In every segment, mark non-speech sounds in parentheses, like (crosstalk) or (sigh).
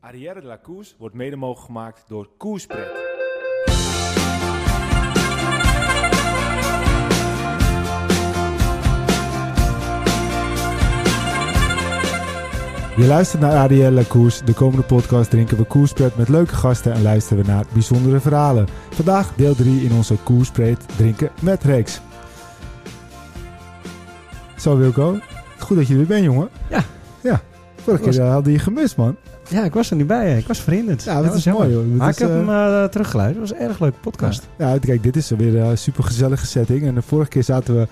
Arrière de la Koers wordt mede mogelijk gemaakt door Koerspret. Je luistert naar ADL Koers. De komende podcast drinken we koerspret met leuke gasten en luisteren we naar bijzondere verhalen. Vandaag deel 3 in onze koerspret drinken met reeks. Zo Wilco, goed dat je er weer bent jongen. Ja. Ja, vorige Was- keer eh, hadden je gemist man. Ja, ik was er niet bij. hè. Ik was verhinderd. Ja, dat is mooi, hoor. Maar is, ik heb eh, hem eh, teruggeluisterd. Het was een erg leuke podcast. Ja, kijk, dit is weer een super gezellige setting. En de vorige keer zaten we,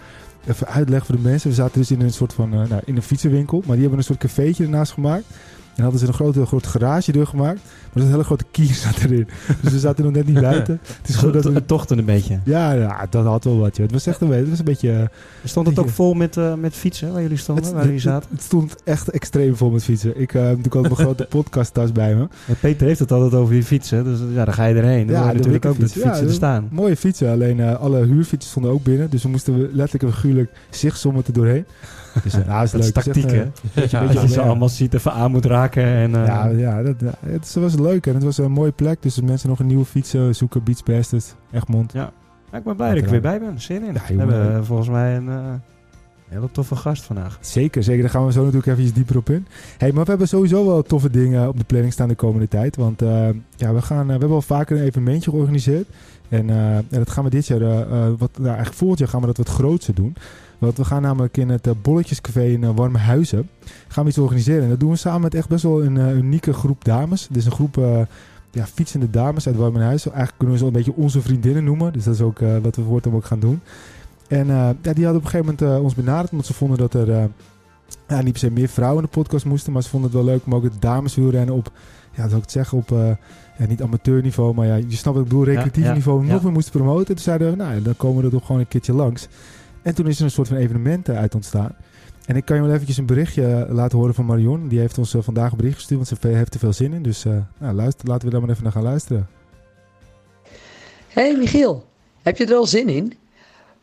even uitleggen voor de mensen, we zaten dus in een soort van, eh, nou, in een fietsenwinkel. Maar die hebben een soort cafeetje ernaast gemaakt. En hadden ze een grote, grote garagedeur gemaakt. Maar er zat een hele grote kier (laughs) zat erin. Dus we zaten nog net niet buiten. (laughs) Het is gewoon dat we... Het tochten een beetje. Ja, ja, dat had wel wat. joh. Het was echt een, beetje- het was een beetje... eh, Stond het ook vol met, eh, met fietsen waar jullie stonden, het, waar jullie zaten? het stond echt extreem vol met fietsen. Ik heb natuurlijk altijd mijn grote podcasttas bij me. Ja, Peter heeft het altijd over je fietsen. Dus ja, dan ga je erheen. Dan Ja, je natuurlijk ook dat wikkelfiets. fietsen Ja, er staan. Mooie fietsen, alleen alle huurfietsen stonden ook binnen. Dus we moesten letterlijk en figuurlijk zichtsommen er doorheen. Dus uh, ja, is Dat is leuk. Het tactiek, echt, hè? (laughs) Ja, dat je ze allemaal ziet, even aan moet raken. En, eh, Ja, ja dat, het was leuk en het was een mooie plek. Dus als mensen nog een nieuwe fiets eh, zoeken, Beats Bastards, Egmond. Ja, ik ben blij dat ik er weer bij ben. Zin in. Ja, we hebben eh, volgens mij een eh, hele toffe gast vandaag. Zeker, zeker. Daar gaan we zo natuurlijk even iets dieper op in. Hey, maar we hebben sowieso wel toffe dingen op de planning staan de komende tijd. Want eh, ja, we, gaan, we hebben al vaker een evenementje georganiseerd. En, eh, en dat gaan we dit jaar, wat, nou, eigenlijk volgend jaar gaan we dat wat grootser doen. Want we gaan namelijk in het eh, Bolletjescafé in eh, Warme Huizen gaan we iets organiseren. En dat doen we samen met echt best wel een eh, unieke groep dames. Het is een groep ja, fietsende dames uit Warme Huizen. Eigenlijk kunnen we ze een beetje onze vriendinnen noemen. Dus dat is ook wat we voortaan ook gaan doen. En ja, die hadden op een gegeven moment ons benaderd. Omdat ze vonden dat er ja, niet per se meer vrouwen in de podcast moesten. Maar ze vonden het wel leuk om ook het dameswielrennen op, ja, dat zou ik het zeggen, op eh, ja, niet amateurniveau. Maar ja, je snapt wat ik bedoel, recreatief ja, niveau nog meer moesten promoten. Toen zeiden we, nou ja, dan komen we er toch gewoon een keertje langs. En toen is er een soort van evenement eh, uit ontstaan. En ik kan je wel eventjes een berichtje eh, laten horen van Marion. Die heeft ons eh, vandaag een bericht gestuurd, want ze heeft er veel zin in. Dus nou, luister, laten we daar maar even naar gaan luisteren. Hey Michiel, heb je er al zin in?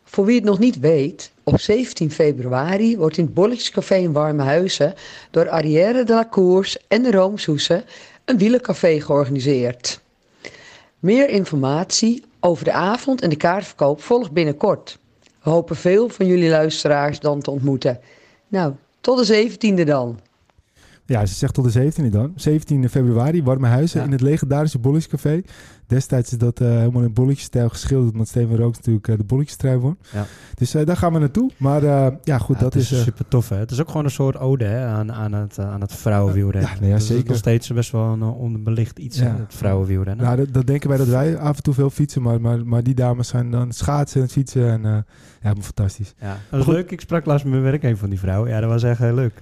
Voor wie het nog niet weet, op 17 februari wordt in het Bolletjescafé in Warmehuizen door Arrière de la Cours en de Roomsoesen een wielercafé georganiseerd. Meer informatie over de avond en de kaartverkoop volgt binnenkort. We hopen veel van jullie luisteraars dan te ontmoeten. Nou, tot de 17e dan. Ja, ze zegt tot de 17e dan. 17 februari, Warme Huizen Ja. in het legendarische Bolletjescafé. Destijds is dat eh, helemaal in bolletjesstijl geschilderd, omdat Steven Rooks natuurlijk eh, de bolletjestrui won. Ja. Dus eh, daar gaan we naartoe. Maar eh, ja, goed, Ja, dat het is... is super tof, hè? Het is ook gewoon een soort ode hè, aan, aan het, aan het vrouwenwielrennen. Ja, nou ja, Dat is zeker. nog steeds best wel een onderbelicht iets, hè, Ja. het vrouwenwielrennen. nou, dat, dat denken wij dat wij af en toe veel fietsen, maar, maar, maar die dames zijn dan schaatsen en het fietsen. En eh, ja, fantastisch. ja, dat was goed. leuk. Ik sprak laatst met mijn werk een van die vrouwen. Ja, dat was echt heel leuk.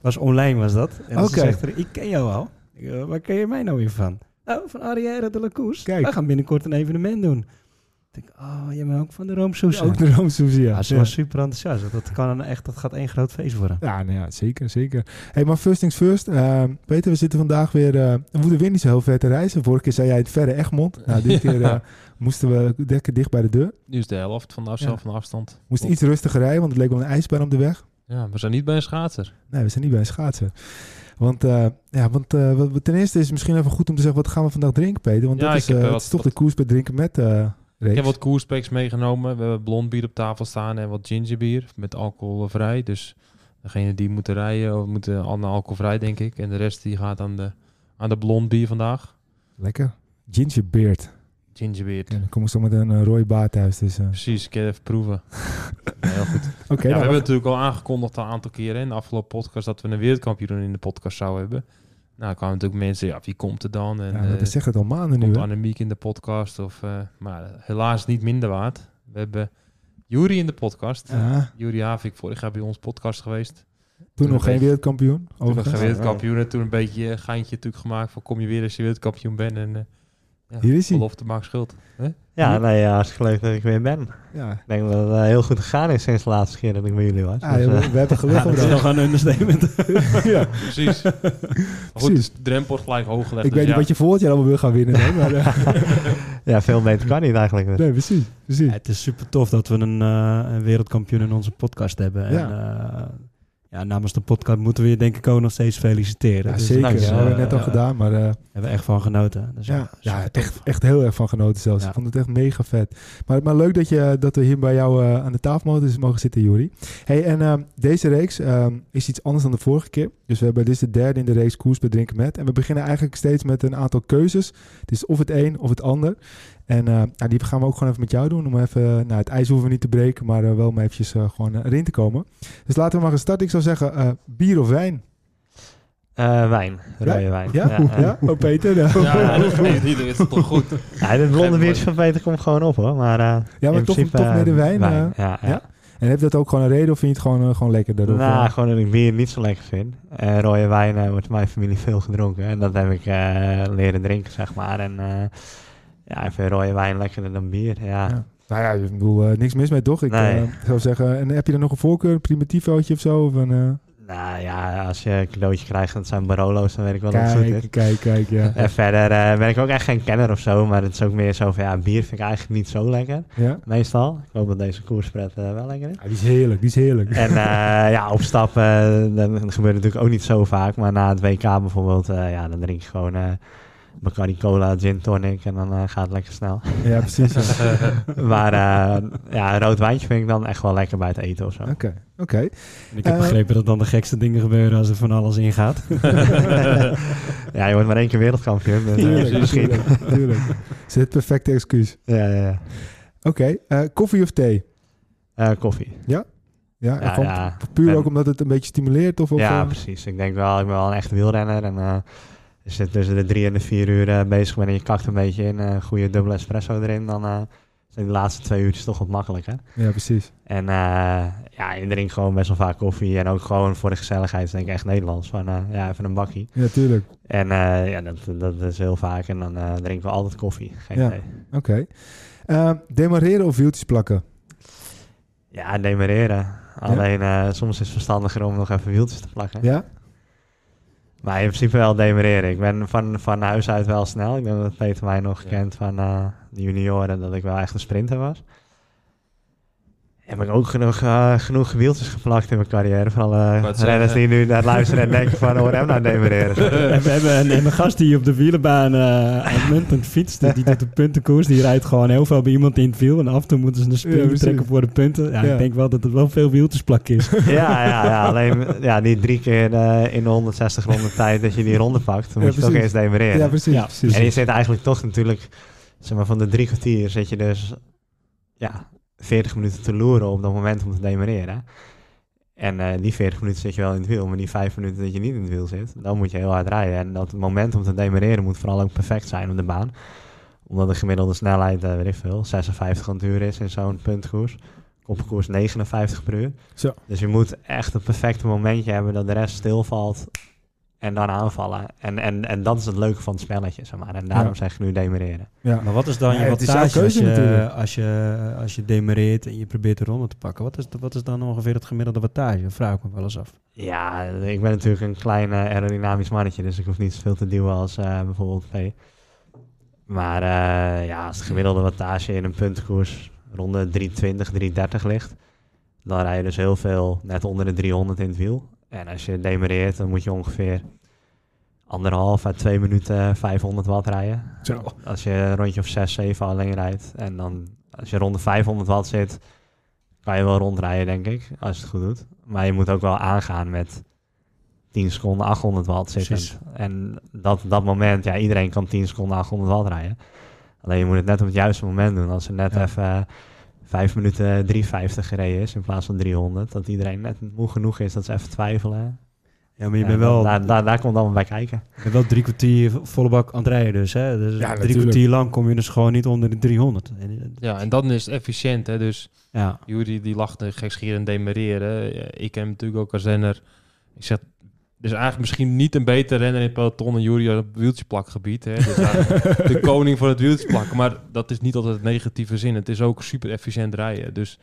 Was online was dat. En ze zegt er, ik ken jou al. Ik, eh, waar ken je mij nou weer van? Nou, van Arrière de la Cours. Kijk. We gaan binnenkort een evenement doen. Ik denk, oh, jij bent ook van de Roomsoes. Ook de Roomsoesie, ja. Ja, ze Ja. was super enthousiast. Dat, kan een, echt, dat gaat één groot feest worden. Ja, nou ja, zeker, zeker. Hey, maar first things first. eh, Peter, we zitten vandaag weer... eh we moeten weer niet zo heel ver te reizen. Vorige keer zei jij het verre Egmond. Nou, (laughs) dit keer eh, moesten we lekker dicht bij de deur. Nu is de helft van de afstand van de afstand. We moesten iets rustiger rijden, want het leek wel een ijsbaan op de weg. Ja, we zijn niet bij een schaatser. Nee, we zijn niet bij een schaatsen. Want, eh, ja, want wat- ten eerste is het misschien even goed om te zeggen... wat gaan we vandaag drinken, Peter? Want Ja, dat is, eh, wat- is toch wat- de koers bij drinken met Ik heb wat koerspeks meegenomen. We hebben blond bier op tafel staan en wat gingerbier met alcoholvrij. Dus degene die moeten rijden, of moeten allemaal alcoholvrij, denk ik. En de rest die gaat aan de, aan de blond bier vandaag. Lekker. Gingerbeard. Gingerbier. Ja, dan kom ik zo met een rode baard thuis. Dus, eh, Precies, ik even proeven. (laughs) Heel goed. Oké, ja, we hebben natuurlijk al aangekondigd een aantal keren in de afgelopen podcast dat we een wereldkampioen in de podcast zouden hebben. Nou, kwamen natuurlijk mensen, ja, wie komt er dan? En, ja, maar eh, dat zegt het al maanden nu, komt? Annemiek in de podcast. Of, eh, maar helaas niet minder waard. We hebben Jury in de podcast. Ja, Jury Havik vorig jaar bij ons podcast geweest. toen nog geen wereldkampioen. Toen nog overigens. geen wereldkampioen. En toen een beetje geintje natuurlijk gemaakt van kom je weer als je wereldkampioen bent. En ja, Hier is hij. belofte maakt schuld. Hè? Ja, nee, ja, hartstikke leuk dat ik weer ben. Ja, Ik denk dat het eh, heel goed gegaan is sinds de laatste keer dat ik bij jullie was. Ah, Dus, we, eh, we hebben geluk (laughs) Ja, dat is nog een understatement. (laughs) ja. Precies. Maar goed, Precies. de drempel wordt gelijk hoog gelegd. Ik dus weet niet ja, wat je volgend jaar allemaal wil gaan winnen. hè, maar, eh, (laughs) ja, veel beter kan niet eigenlijk. Dus. nee, precies. precies. Ja, het is super tof dat we een, eh, een wereldkampioen in onze podcast hebben. En, Ja. eh, namens de podcast moeten we je denk ik ook nog steeds feliciteren. Ja, Dus zeker. dank je. Dat hebben we net al gedaan, maar eh, Hebben we echt van genoten. Dus ja, ja tof. echt, echt heel erg van genoten zelfs. Ik vond het echt mega vet. Maar, maar leuk dat, je, dat we hier bij jou eh, aan de tafel mogen, mogen zitten, Juri. Hey, en ehm, deze reeks ehm, is iets anders dan de vorige keer. Dus we hebben, dit is de derde in de reeks Koers bij Drinken Met. En we beginnen eigenlijk steeds met een aantal keuzes. Het is of het een of het ander. En eh, nou, die gaan we ook gewoon even met jou doen. Om even, nou, het ijs hoeven we niet te breken, maar eh, wel om eventjes eh, gewoon eh, erin te komen. Dus laten we maar gaan starten. Ik zou zeggen, eh, bier of wijn? Eh, wijn, rode wijn. Ja? Ja? eh. Oh, Peter? (laughs) Ja, Ja, dat is (laughs) toch goed. Ja, dit blonde Geef biertje van Peter komt gewoon op hoor. Maar, eh, Ja, maar toch- principe, toch meer de eh, wijn, eh, ja, ja. ja? En heeft dat ook gewoon een reden of vind je het gewoon, eh, gewoon lekker? daardoor? Nou, gewoon dat ik bier niet zo lekker vind. En rode wijn eh, wordt in mijn familie veel gedronken. En dat heb ik eh, leren drinken, zeg maar. En eh, ja, ik vind rode wijn lekkerder dan bier. Ja, Ja. Nou ja, ik bedoel, eh, niks mis mee toch? Ik Nee. eh, zou zeggen, en heb je dan nog een voorkeur, een primitivootje of zo? Of een, eh, Nou ja, als je een cadeautje krijgt en het zijn Barolo's, dan weet ik wel dat het goed is. kijk, kijk, kijk, ja. En verder ben ik ook echt geen kenner of zo, maar het is ook meer zo van ja, bier vind ik eigenlijk niet zo lekker, ja? meestal. Ik hoop dat deze koerspret wel lekker is. Ja, die is heerlijk, die is heerlijk. En (laughs) ja, op stap, eh, dat gebeurt natuurlijk ook niet zo vaak, maar na het WK bijvoorbeeld, ja, dan drink ik gewoon Bacardi Cola, gin tonic en dan eh, gaat het lekker snel. Ja, precies. ja. (laughs) maar eh, ja, een rood wijntje vind ik dan echt wel lekker bij het eten of zo. Oké, oké. En ik heb Eh, begrepen dat dan de gekste dingen gebeuren als er van alles ingaat. (laughs) ja, je wordt maar één keer wereldkampioen. Dus, eh, Tuurlijk, misschien. tuurlijk, tuurlijk. (laughs) Is het perfecte excuus. Ja, ja, ja. Oké, eh, koffie of thee? Eh, koffie. Ja, Ja, gewoon ja. puur Ben- ook omdat het een beetje stimuleert? Of, of, ja, precies. Ik denk wel, ik ben wel een echte wielrenner. En eh je zit tussen de drie en de vier uur eh, bezig bent en je kakt een beetje in. eh goede dubbele espresso erin. Dan eh, zijn die laatste twee uurtjes toch wat makkelijker. ja, precies. En ja, je drinkt gewoon best wel vaak koffie. En ook gewoon voor de gezelligheid denk ik echt Nederlands. Van ja, even een bakkie. Ja, tuurlijk. En ja, dat, dat is heel vaak. En dan drinken we altijd koffie. Geen Ja. Oké. Eh, demareren of wieltjes plakken? Ja, demereren. Alleen soms is het verstandiger om nog even wieltjes te plakken. Ja? Maar in principe wel demereren. Ik ben van, van huis uit wel snel. Ik denk dat Peter mij nog Ja. kent van eh, de junioren, dat ik wel echt een sprinter was. Heb ik ook genoeg, eh, genoeg wieltjes geplakt in mijn carrière. Van alle Wat renners die nu naar het luisteren en denken van, hoor hem nou demereren. (laughs) En we hebben een, een gast die op de wielenbaan eh uitmuntend fietst. Die doet de puntenkoers. Die rijdt gewoon heel veel bij iemand in het wiel. En af en toe moeten ze een Ja, precies. trekken voor de punten. Ja, Ja. Ik denk wel dat het wel veel wieltjesplak is. (laughs) ja, ja, ja, alleen ja, niet drie keer eh, in de 160 ronden tijd dat je die ronde pakt. Dan Ja, moet je toch eerst demereren. Ja, precies. Ja, precies. En je zit eigenlijk toch natuurlijk, zeg maar van de drie kwartier zit je dus, ja, 40 minuten te loeren op dat moment om te demereren. En eh, die 40 minuten zit je wel in het wiel, maar die 5 minuten dat je niet in het wiel zit, dan moet je heel hard rijden. En dat moment om te demereren moet vooral ook perfect zijn op de baan. Omdat de gemiddelde snelheid, eh weet ik veel, 56 aan uur is in zo'n puntkoers. Koppenkoers 59 per uur. Zo. Dus je moet echt het perfecte momentje hebben dat de rest stilvalt en dan aanvallen. En, en, en dat is het leuke van het spelletje, zeg maar. En daarom Ja. zeg ik nu demereren. Ja. Maar wat is dan Ja, je het wattage als keuze je, natuurlijk. als, je, als je demereert en je probeert de ronde te pakken? Wat is, de- wat is dan ongeveer het gemiddelde wattage? Dat vraag ik me wel eens af. Ja, ik ben natuurlijk een klein aerodynamisch mannetje, dus ik hoef niet zoveel te duwen als eh, bijvoorbeeld P. Maar eh, ja, als de gemiddelde wattage in een puntenkoers rond de 320, 330 ligt, dan rij je dus heel veel net onder de 300 in het wiel. En als je demereert, dan moet je ongeveer anderhalf à twee minuten 500 watt rijden. Zo. Als je een rondje of 6, 7 alleen rijdt. En dan als je rond de 500 watt zit, kan je wel rondrijden, denk ik, als je het goed doet. Maar je moet ook wel aangaan met 10 seconden 800 watt zitten. En dat, dat moment, ja, iedereen kan 10 seconden 800 watt rijden. Alleen je moet het net op het juiste moment doen. Als er net Ja. even 5 minuten 350 gereden is in plaats van 300, dat iedereen net moe genoeg is dat ze even twijfelen. Ja, maar je Ja, bent dan- wel, daar, daar, daar komt allemaal bij kijken. je bent wel drie kwartier volle bak aan het rijden. Dus, hè? dus Ja, drie natuurlijk. kwartier lang kom je dus gewoon niet onder de 300. En, eh, Ja, en dan is het efficiënt. Hè? Dus ja. Jury die lachte gekschieren en demereren. Ik ken hem natuurlijk ook als renner. Ik zeg, dus eigenlijk misschien niet een betere renner in het peloton dan Jury op het wieltjeplakgebied. Hè? Dus (laughs) de koning van het wieltjeplakken. Maar dat is niet altijd het negatieve zin. Het is ook super efficiënt rijden. Dus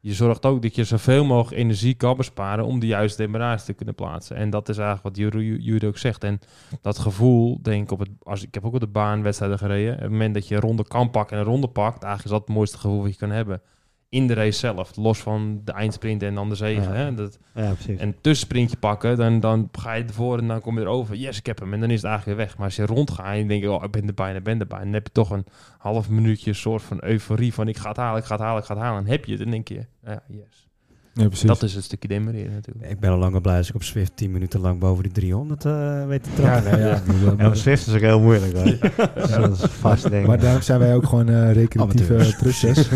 je zorgt ook dat je zoveel mogelijk energie kan besparen om de juiste demarage te kunnen plaatsen. En dat is eigenlijk wat Jury, ook zegt. En dat gevoel, denk ik, op het, als, ik heb ook op de baan wedstrijden gereden. Op het moment dat je een ronde kan pakken en een ronde pakt, eigenlijk is dat het mooiste gevoel wat je kan hebben. In de race zelf. Los van de eindsprint en dan de zegen. Ja. Hè? Dat, Ja, precies. en tussensprintje pakken, dan, dan ga je ervoor en dan kom je erover. Yes, ik heb hem. En dan is het eigenlijk weer weg. Maar als je rondgaat en je denkt, oh, ik ben er bijna, ik ben er bijna. Dan heb je toch een half minuutje soort van euforie van ik ga het halen, ik ga het halen, ik ga het halen. En heb je het, dan denk je, ja, yes. Ja, precies. Dat is het stukje demereren natuurlijk. Ik ben al lang al blij als ik op Swift 10 minuten lang boven die 300 eh, weet te ja, trappen. nee, ja. Ja, maar Swift is ook heel moeilijk hoor. (laughs) Dat is een vast ding. Maar daarom zijn wij ook gewoon eh recreatieve truckers.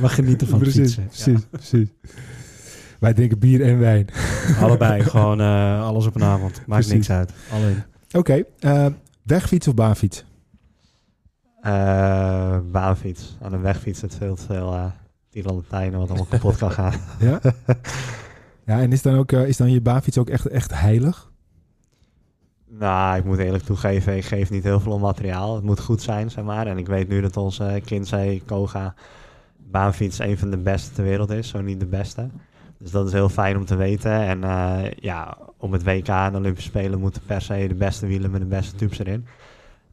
maar (laughs) genieten van het precies, fietsen. precies, precies. Wij drinken bier en wijn. Ja. (laughs) Allebei, gewoon eh, alles op een avond. Maakt Precies. niks uit. Alleen. Oké, eh, wegfiets of baanfiets? Eh, baanfiets. Aan een wegfiets zit veel te veel tijden wat allemaal kapot kan gaan. (laughs) Ja? ja, en is dan, ook, eh, is dan je baanfiets ook echt, echt heilig? Nou, ik moet eerlijk toegeven, ik geef niet heel veel om materiaal. Het moet goed zijn, zeg maar. En ik weet nu dat onze Kinsey Koga baanfiets een van de beste ter wereld is, zo niet de beste. Dus dat is heel fijn om te weten. En eh, ja, op het WK en de Olympische Spelen moeten per se de beste wielen met de beste tubes erin.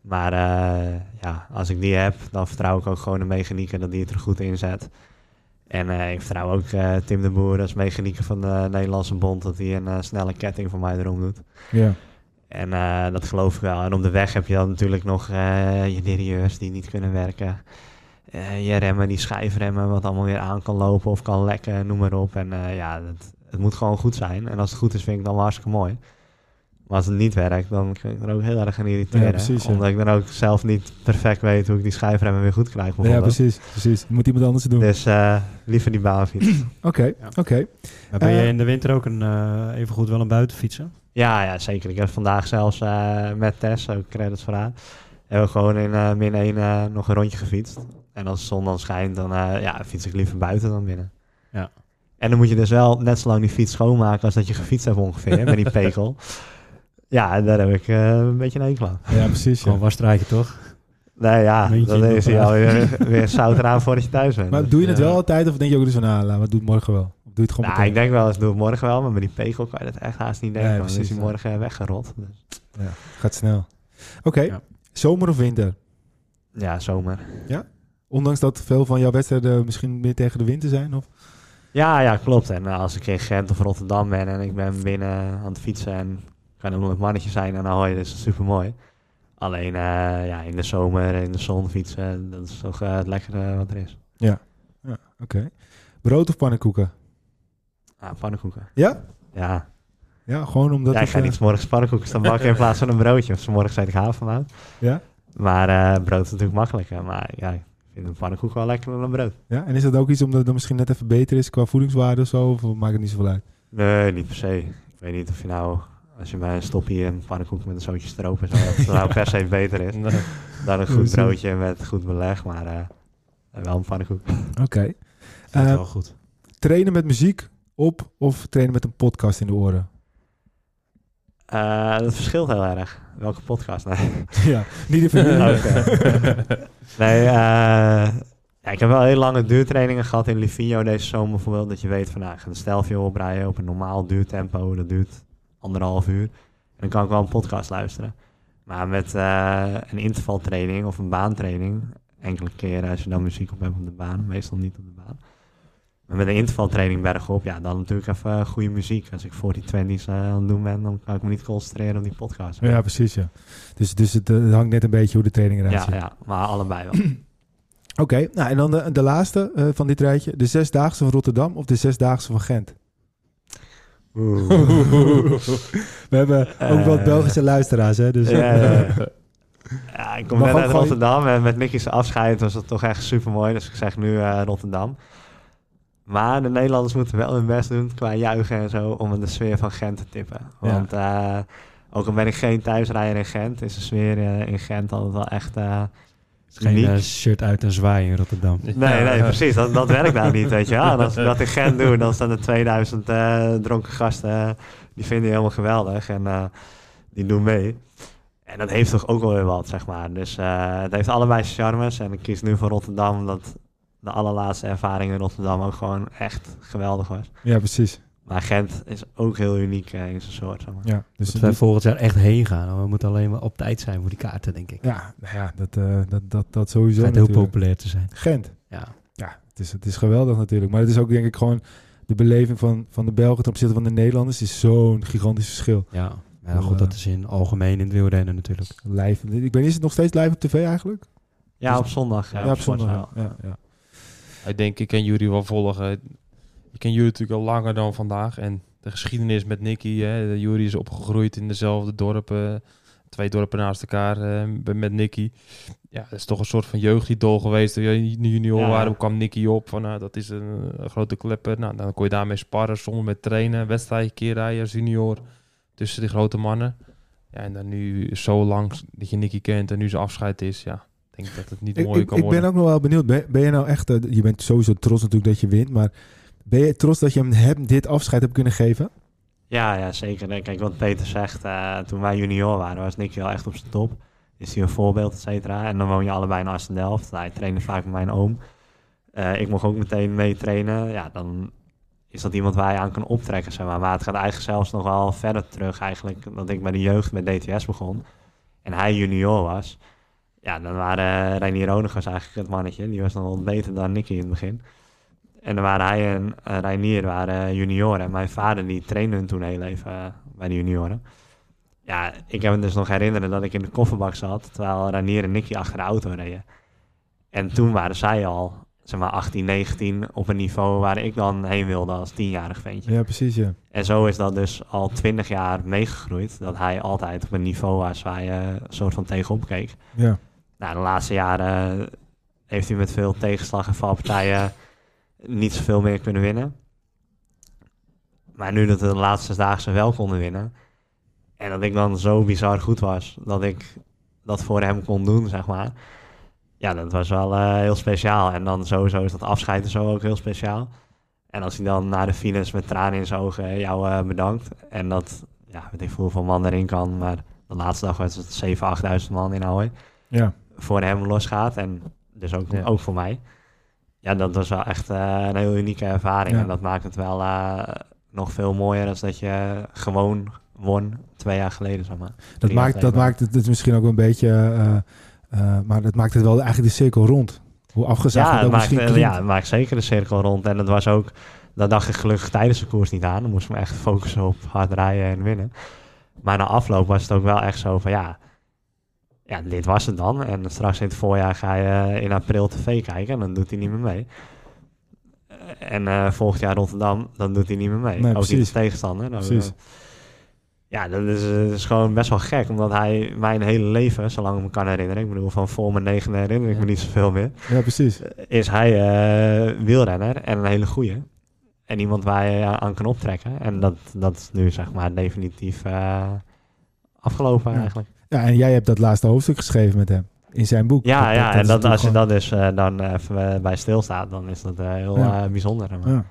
Maar eh, ja, als ik die heb, dan vertrouw ik ook gewoon de mechanieker dat die het er goed in zet. En eh, ik vertrouw ook eh, Tim de Boer als mechanieker van de Nederlandse Bond dat hij een eh, snelle ketting voor mij erom doet. Ja. En dat geloof ik wel. En op de weg heb je dan natuurlijk nog je derieurs die niet kunnen werken. Je remmen, die schijfremmen, wat allemaal weer aan kan lopen of kan lekken, noem maar op. En ja, het, het moet gewoon goed zijn. En als het goed is, vind ik het dan hartstikke mooi. Maar als het niet werkt, dan kan ik er ook heel erg aan irriteren. Ja, precies, ja. Omdat ik dan ook zelf niet perfect weet hoe ik die schijfremmen weer goed krijg. ja, precies. precies. Moet iemand anders het doen. Dus eh, liever die baanfiets. (clears throat) Oké, Ja. oké. Maar ben je Eh, in de winter ook een, eh even goed wel een buitenfietsen? Ja, ja, zeker. Ik heb vandaag zelfs eh, met Tess, ook credits voor haar, hebben we gewoon in eh, min 1 eh, nog een rondje gefietst. En als de zon dan schijnt, dan eh, ja, fiets ik liever buiten dan binnen. Ja. En dan moet je dus wel net zo lang die fiets schoonmaken als dat je gefietst hebt ongeveer, met die (laughs) pekel. Ja, daar heb ik eh, een beetje een hekel aan. Ja, precies. Ja. Gewoon wasstraatje toch? Nee, ja, Muntje dan is hij alweer weer zout eraan voordat je thuis bent. Maar Dus, doe je het ja. wel altijd of denk je ook dus van, nou, laat, maar doe het morgen wel? Of doe je het gewoon Nou, ik denk wel eens, doe het morgen wel, maar met die pekel kan je dat echt haast niet denken. Nee, want dan is precies, hij ja. morgen weggerot. Dus, Gaat snel. Oké, Ja. zomer of winter? ja, zomer. Ondanks dat veel van jouw wedstrijden misschien meer tegen de winter zijn? Of? Ja, ja, klopt. En eh, als ik in Gent of Rotterdam ben en ik ben binnen aan het fietsen en kan een mannetje zijn en dan hoor je, dat is super mooi. Alleen eh, ja, in de zomer, in de zon fietsen, dat is toch eh, het lekkere wat er is. Ja, oké. Brood of pannenkoeken? Ah, pannenkoeken. Ja? Ja, Ja, gewoon omdat ja ik ga eh, niet morgens pannenkoeken staan bakken in plaats van een broodje. Of 's morgens eet ik havermout. Ja? Maar eh, brood is natuurlijk makkelijker. Maar ja, ik vind een pannenkoek wel lekkerder dan brood. Ja, en is dat ook iets omdat het misschien net even beter is qua voedingswaarde of zo? Of maakt het niet zoveel uit? Nee, niet per se. Ik weet niet of je nou, als je bij een stopje een pannenkoek met een zootje stroop en zo, dat het nou per se beter is. (laughs) Nee. Dan een goed broodje met goed beleg, maar eh, wel een pannenkoek. Oké. Eh, wel goed. trainen met muziek op of trainen met een podcast in de oren? Eh, dat verschilt heel erg. Welke podcast? Nee, (laughs) ja, niet even (laughs) nee eh, ja, ik heb wel heel lange duurtrainingen gehad in Livigno deze zomer bijvoorbeeld. Dat je weet van, nou, ik ga de stelvio oprijden op een normaal duurtempo. Dat duurt anderhalf uur. En dan kan ik wel een podcast luisteren. Maar met eh, een intervaltraining of een baantraining, enkele keren als je dan muziek op hebt op de baan, meestal niet op de baan. Maar met een intervaltraining bergop, ja, dan natuurlijk even goede muziek. Als ik voor die 20's eh, aan het doen ben, dan kan ik me niet concentreren op die podcast. Ja, precies, ja. Dus, dus het, hangt net een beetje hoe de training eruit ja, ziet. ja, maar allebei wel. (clears throat) Oké, nou en dan de, de laatste eh, van dit rijtje. De Zesdaagse van Rotterdam of de Zesdaagse van Gent? We hebben ook wel Eh. Belgische luisteraars, hè? Dus, Ja, ja, (laughs) ja. Ik kom net uit Rotterdam en met Nicky's afscheid was het toch echt super mooi. Dus ik zeg nu eh, Rotterdam. Maar de Nederlanders moeten wel hun best doen qua juichen en zo om de sfeer van Gent te tippen. Want eh, ook al ben ik geen thuisrijder in Gent, is de sfeer in Gent altijd wel echt Geen shirt uit en zwaaien in Rotterdam. Nee, nee, precies. Dat, dat werkt daar niet, weet je wel. En als ik dat in Gent doe, dan staan er 2000 eh, dronken gasten. die vinden je helemaal geweldig en eh, die doen mee. En dat heeft toch ook wel weer wat, zeg maar. Dus eh, het heeft allebei zijn charmes. En ik kies nu voor Rotterdam, omdat de allerlaatste ervaring in Rotterdam ook gewoon echt geweldig was. ja, precies. Maar Gent is ook heel uniek eh, in zijn soort, zeg maar. Ja, dus, Moeten wij volgend jaar echt heen gaan. We moeten alleen maar op tijd zijn voor die kaarten, denk ik. ja, nou ja dat, eh, dat, dat, dat sowieso Het heel populair te zijn. Gent. Ja. Ja, het, is, het is geweldig natuurlijk. Maar het is ook denk ik gewoon de beleving van, van de Belgen ten opzichte van de Nederlanders is zo'n gigantisch verschil. Ja, ja goed, dat is in algemeen in het wielrennen natuurlijk. Live. Ik ben, is het nog steeds live op tv eigenlijk? Ja, op zondag. Ja, op zondag. Ja, ja. Ik denk, ik ken jullie wel volgen. Ken jullie natuurlijk al langer dan vandaag. En de geschiedenis met Nicky. Hè. Jury is opgegroeid in dezelfde dorpen. Twee dorpen naast elkaar uh, met Nicky. Ja, dat is toch een soort van jeugdidol geweest. Toen je junior ja. waren, kwam Nicky op. Van, nou, dat is een, grote klepper. Nou, dan kon je daarmee sparren, zonder met trainen. Wedstrijdje keer rijden als junior. Tussen die grote mannen. Ja, en dan nu zo lang dat je Nicky kent en nu zijn afscheid is. Ja, ik denk dat het niet mooi kan ik worden. Ik ben ook nog wel benieuwd. Ben, ben je nou echt... Uh, je bent sowieso trots natuurlijk dat je wint. Maar ben je trots dat je hem, dit afscheid hebt kunnen geven? Ja, ja zeker. Kijk, wat Peter zegt, uh, toen wij junior waren, was Nicky wel echt op zijn top. Is hij een voorbeeld, et cetera. En dan woon je allebei in Aston-Delft. Hij trainde vaak met mijn oom. Uh, ik mocht ook meteen mee trainen. Ja, dan is dat iemand waar je aan kan optrekken, zeg maar. Maar het gaat eigenlijk zelfs nog wel verder terug eigenlijk. Dat ik bij de jeugd met DTS begon. En hij junior was. Ja, dan waren Reinier Ronigers eigenlijk het mannetje. Die was dan wel beter dan Nicky in het begin. En dan waren hij en uh, Reinier waren junioren. En mijn vader die trainde hun toen heel even uh, bij de junioren. Ja, ik heb me dus nog herinneren dat ik in de kofferbak zat... terwijl Reinier en Nicky achter de auto reden. En toen waren zij al, zeg maar 18, 19... op een niveau waar ik dan heen wilde als tienjarig ventje. Ja, precies, ja. En zo is dat dus al twintig jaar meegegroeid... dat hij altijd op een niveau was waar je een soort van tegenop keek. Ja. Nou, de laatste jaren heeft hij met veel tegenslag en valpartijen niet zoveel meer kunnen winnen. Maar nu dat we de laatste dagen wel konden winnen. En dat ik dan zo bizar goed was dat ik dat voor hem kon doen, zeg maar. Ja, dat was wel uh, heel speciaal. En dan sowieso is dat afscheid en zo ook heel speciaal. En als hij dan naar de finish met tranen in zijn ogen jou uh, bedankt. En dat, ja, weet ik veel hoeveel man erin kan. Maar de laatste dag was het 7.000, 8.000 man in Ahoy. Ja. Voor hem losgaat. En dus ook, ja. ook voor mij ja, dat was wel echt uh, een heel unieke ervaring. Ja. En dat maakt het wel uh, nog veel mooier dan dat je gewoon won twee jaar geleden, zeg maar. Dat maakt, dat maakt het, het misschien ook een beetje, uh, maar dat maakt het wel eigenlijk de cirkel rond. Hoe afgezakt ja, het ook maakt, misschien Ja, het maakt zeker de cirkel rond. En dat was ook, dat dacht ik gelukkig tijdens de koers niet aan. Dan moest ik me echt focussen op hard rijden en winnen. Maar na afloop was het ook wel echt zo van ja, ja, dit was het dan. En straks in het voorjaar ga je in april tv kijken en dan doet hij niet meer mee. En uh, volgend jaar Rotterdam, dan doet hij niet meer mee. Nee, Ook precies. niet de tegenstander. Dan, Precies. uh, ja, dat is, is, gewoon best wel gek, omdat hij mijn hele leven, zolang ik me kan herinneren, ik bedoel van voor mijn negende herinner ik me niet zoveel meer, Ja, precies. is hij uh, wielrenner en een hele goeie. En iemand waar je aan kan optrekken. En dat, dat is nu zeg maar definitief uh, afgelopen Ja. eigenlijk. Ja, en jij hebt dat laatste hoofdstuk geschreven met hem in zijn boek. Ja, Dat- ja dat en dat, als je natuurlijk dat dus uh, dan even uh, bij stilstaat, dan is dat uh, heel Ja. uh, bijzonder. Maar Ja.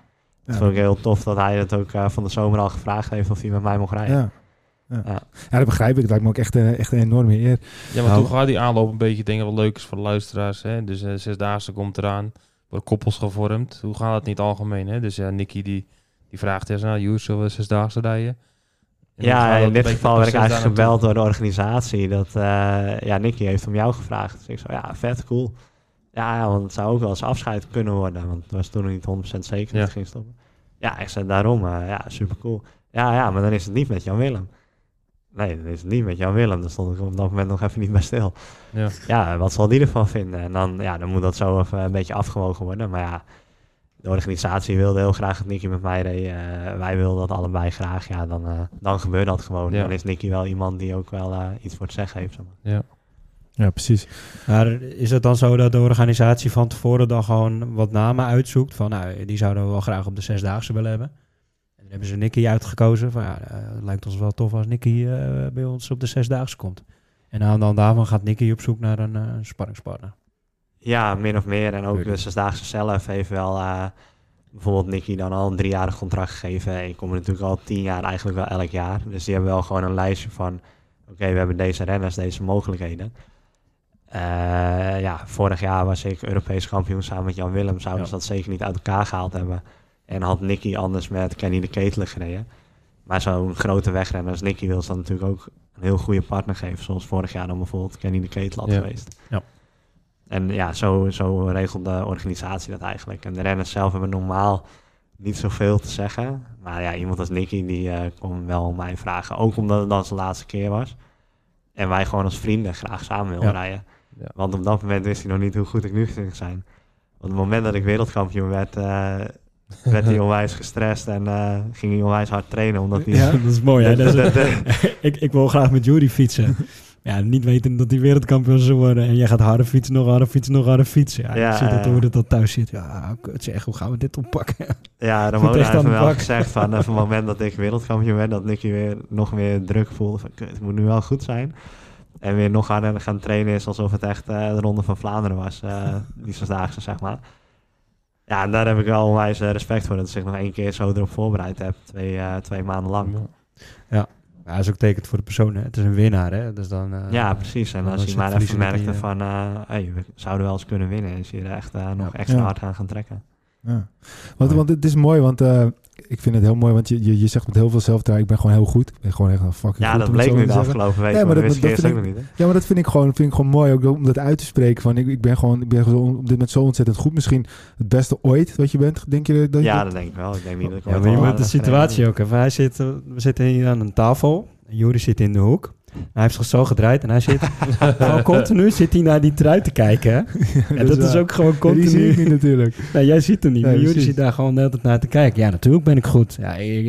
Het vond ik heel tof dat hij het ook uh, van de zomer al gevraagd heeft of hij met mij mocht rijden. Ja. Ja. Ja. ja, dat begrijp ik. Dat lijkt me ook echt, een- echt een enorme eer. Ja, maar Nou. toen gaat die aanloop een beetje, ik wel leuk is voor de luisteraars. Hè? Dus uh, zesdaagse komt eraan, worden koppels gevormd. Hoe gaat het niet algemeen? Hè? Dus ja, Nicky die, die vraagt eens, nou Joes, zullen we zesdaagse rijden? Ja, in dit geval werd ik eigenlijk gebeld door de organisatie. Dat, uh, ja, Nicky heeft om jou gevraagd. Dus ik zei, ja, vet, cool. Ja, ja, want het zou ook wel eens afscheid kunnen worden. Want het was toen nog niet 100% zeker dat het ging stoppen. Ja, ik zei daarom, uh, ja, super cool. Ja, ja, maar dan is het niet met Jan Willem. Nee, dan is het niet met Jan Willem. Daar stond ik op dat moment nog even niet bij stil. Ja. Ja, wat zal die ervan vinden? En dan, ja, dan moet dat zo even een beetje afgewogen worden. Maar ja, de organisatie wilde heel graag dat Nicky met mij reed. Uh, wij wilden dat allebei graag. Ja, dan, uh, dan gebeurt dat gewoon. Ja. Dan is Nicky wel iemand die ook wel uh, iets voor het zeggen heeft. Zeg maar. Ja. Ja, precies. Maar is het dan zo dat de organisatie van tevoren dan gewoon wat namen uitzoekt? Van nou, die zouden we wel graag op de zesdaagse willen hebben. En dan hebben ze Nicky uitgekozen. Van ja, uh, het lijkt ons wel tof als Nicky uh, bij ons op de zesdaagse komt. En aan dan daarvan gaat Nicky op zoek naar een uh, sparringspartner. Ja, min of meer. En ook de Zesdaagse zelf heeft wel uh, bijvoorbeeld Nicky dan al een driejarig contract gegeven. Ik kom er natuurlijk al tien jaar eigenlijk wel elk jaar. Dus die hebben wel gewoon een lijstje van... Oké, okay, we hebben deze renners, deze mogelijkheden. Uh, ja, vorig jaar was ik Europees kampioen samen met Jan Willem. Zouden ze ja. dat zeker niet uit elkaar gehaald hebben. En had Nicky anders met Kenny de Ketelen gereden. Maar zo'n grote wegrenner als Nicky wil ze dan natuurlijk ook een heel goede partner geven. Zoals vorig jaar dan bijvoorbeeld Kenny de Ketel had Ja. geweest. Ja. En ja, zo, zo regelt de organisatie dat eigenlijk. En de renners zelf hebben normaal niet zoveel te zeggen. Maar ja, iemand als Nicky, die eh kon wel mij vragen. Ook omdat het dan zijn laatste keer was. En wij gewoon als vrienden graag samen wilden Ja. rijden. Ja. Want op dat moment wist hij nog niet hoe goed ik nu ging zijn. Op het moment dat ik wereldkampioen werd, eh, werd hij (laughs) onwijs gestrest en eh, ging hij onwijs hard trainen. Omdat hij... Ja, dat is mooi. Hè? (laughs) Dat is- (laughs) ik, ik wil graag met Jury fietsen. Ja, niet weten dat hij wereldkampioen zou worden. En jij gaat harder fietsen, nog harder fietsen, nog harder fietsen. Ja, Ja, je ziet dat eh, hoe dat dan thuis zit. Ja, kut zeg, hoe gaan we dit oppakken? Ja, Ramona heeft me de wel gezegd van, eh, van het moment dat ik wereldkampioen werd, dat Nicky weer nog meer druk voelde van, kut, het moet nu wel goed zijn. En weer nog harder gaan trainen is alsof het echt eh, de Ronde van Vlaanderen was, eh die zesdaagse, zeg maar. Ja, en daar heb ik wel onwijs eh, respect voor, dat ik zich nog één keer zo erop voorbereid heb, twee, eh, twee maanden lang. Ja, dat is ook tekend voor de persoon. Hè? Het is een winnaar, hè? Dus dan, eh, Ja, precies. En als je maar even merkte van, eh hey, we zouden wel eens kunnen winnen, is je er echt eh, nog extra Ja. hard aan gaan trekken. Ja. Want, want het is mooi, want eh, ik vind het heel mooi, want je, je, je zegt met heel veel zelfvertrouwen, ik ben gewoon heel goed. Ik ben gewoon echt een fucking Ja, goed. dat bleek nu de zeggen. afgelopen week, Nee, maar dat dat- ik vind nog niet. Ja, maar dat vind ik gewoon, vind ik gewoon mooi ook om dat uit te spreken. Van ik, ik ben gewoon, ik ben gewoon op dit moment zo ontzettend goed. Misschien het beste ooit wat je bent. Denk je dat je Ja, dat- dat denk ik wel. Ik denk niet dat ik Ja, maar je moet de situatie ook even. Hij zit, we zitten hier aan een tafel. En Jury zit in de hoek. Hij heeft zich zo gedraaid en hij zit (laughs) gewoon continu zit hij naar die trui te kijken. Hè? (laughs) En dat, is ook gewoon Ja, die zie ik continu. niet natuurlijk. (laughs) Nee, jij ziet hem niet, Nee, maar Jury precies. zit daar gewoon de hele tijd naar te kijken. Ja, natuurlijk ben ik goed. Ja, ik,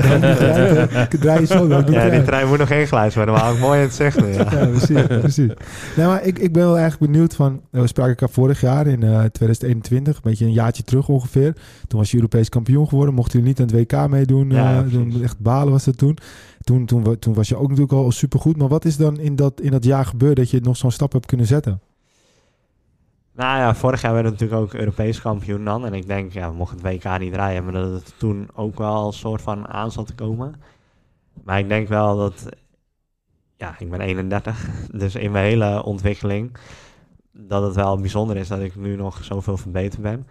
trui, draai je zo. dan Ja, die trein moet nog ingeleid worden, maar ook mooi in het nu. Ja. Ja, precies. precies. Nee, maar ik, ik ben wel eigenlijk benieuwd van... eh, We spraken elkaar vorig jaar in eh, 2021, een beetje een jaartje terug ongeveer. Toen was je Europees kampioen geworden. Mocht u niet aan het WK meedoen. Ja, eh, echt balen was dat toen. Toen, toen, toen was je ook natuurlijk al supergoed. Maar wat is dan in dat, in dat jaar gebeurd dat je nog zo'n stap hebt kunnen zetten? Nou ja, vorig jaar werden we natuurlijk ook Europees kampioen dan. En ik denk, ja, we mochten het WK niet rijden, maar dat het toen ook wel een soort van aan zat te komen. Maar ik denk wel dat, ja, ik ben 31, (laughs) dus in mijn hele ontwikkeling, dat het wel bijzonder is dat ik nu nog zoveel verbeterd ben.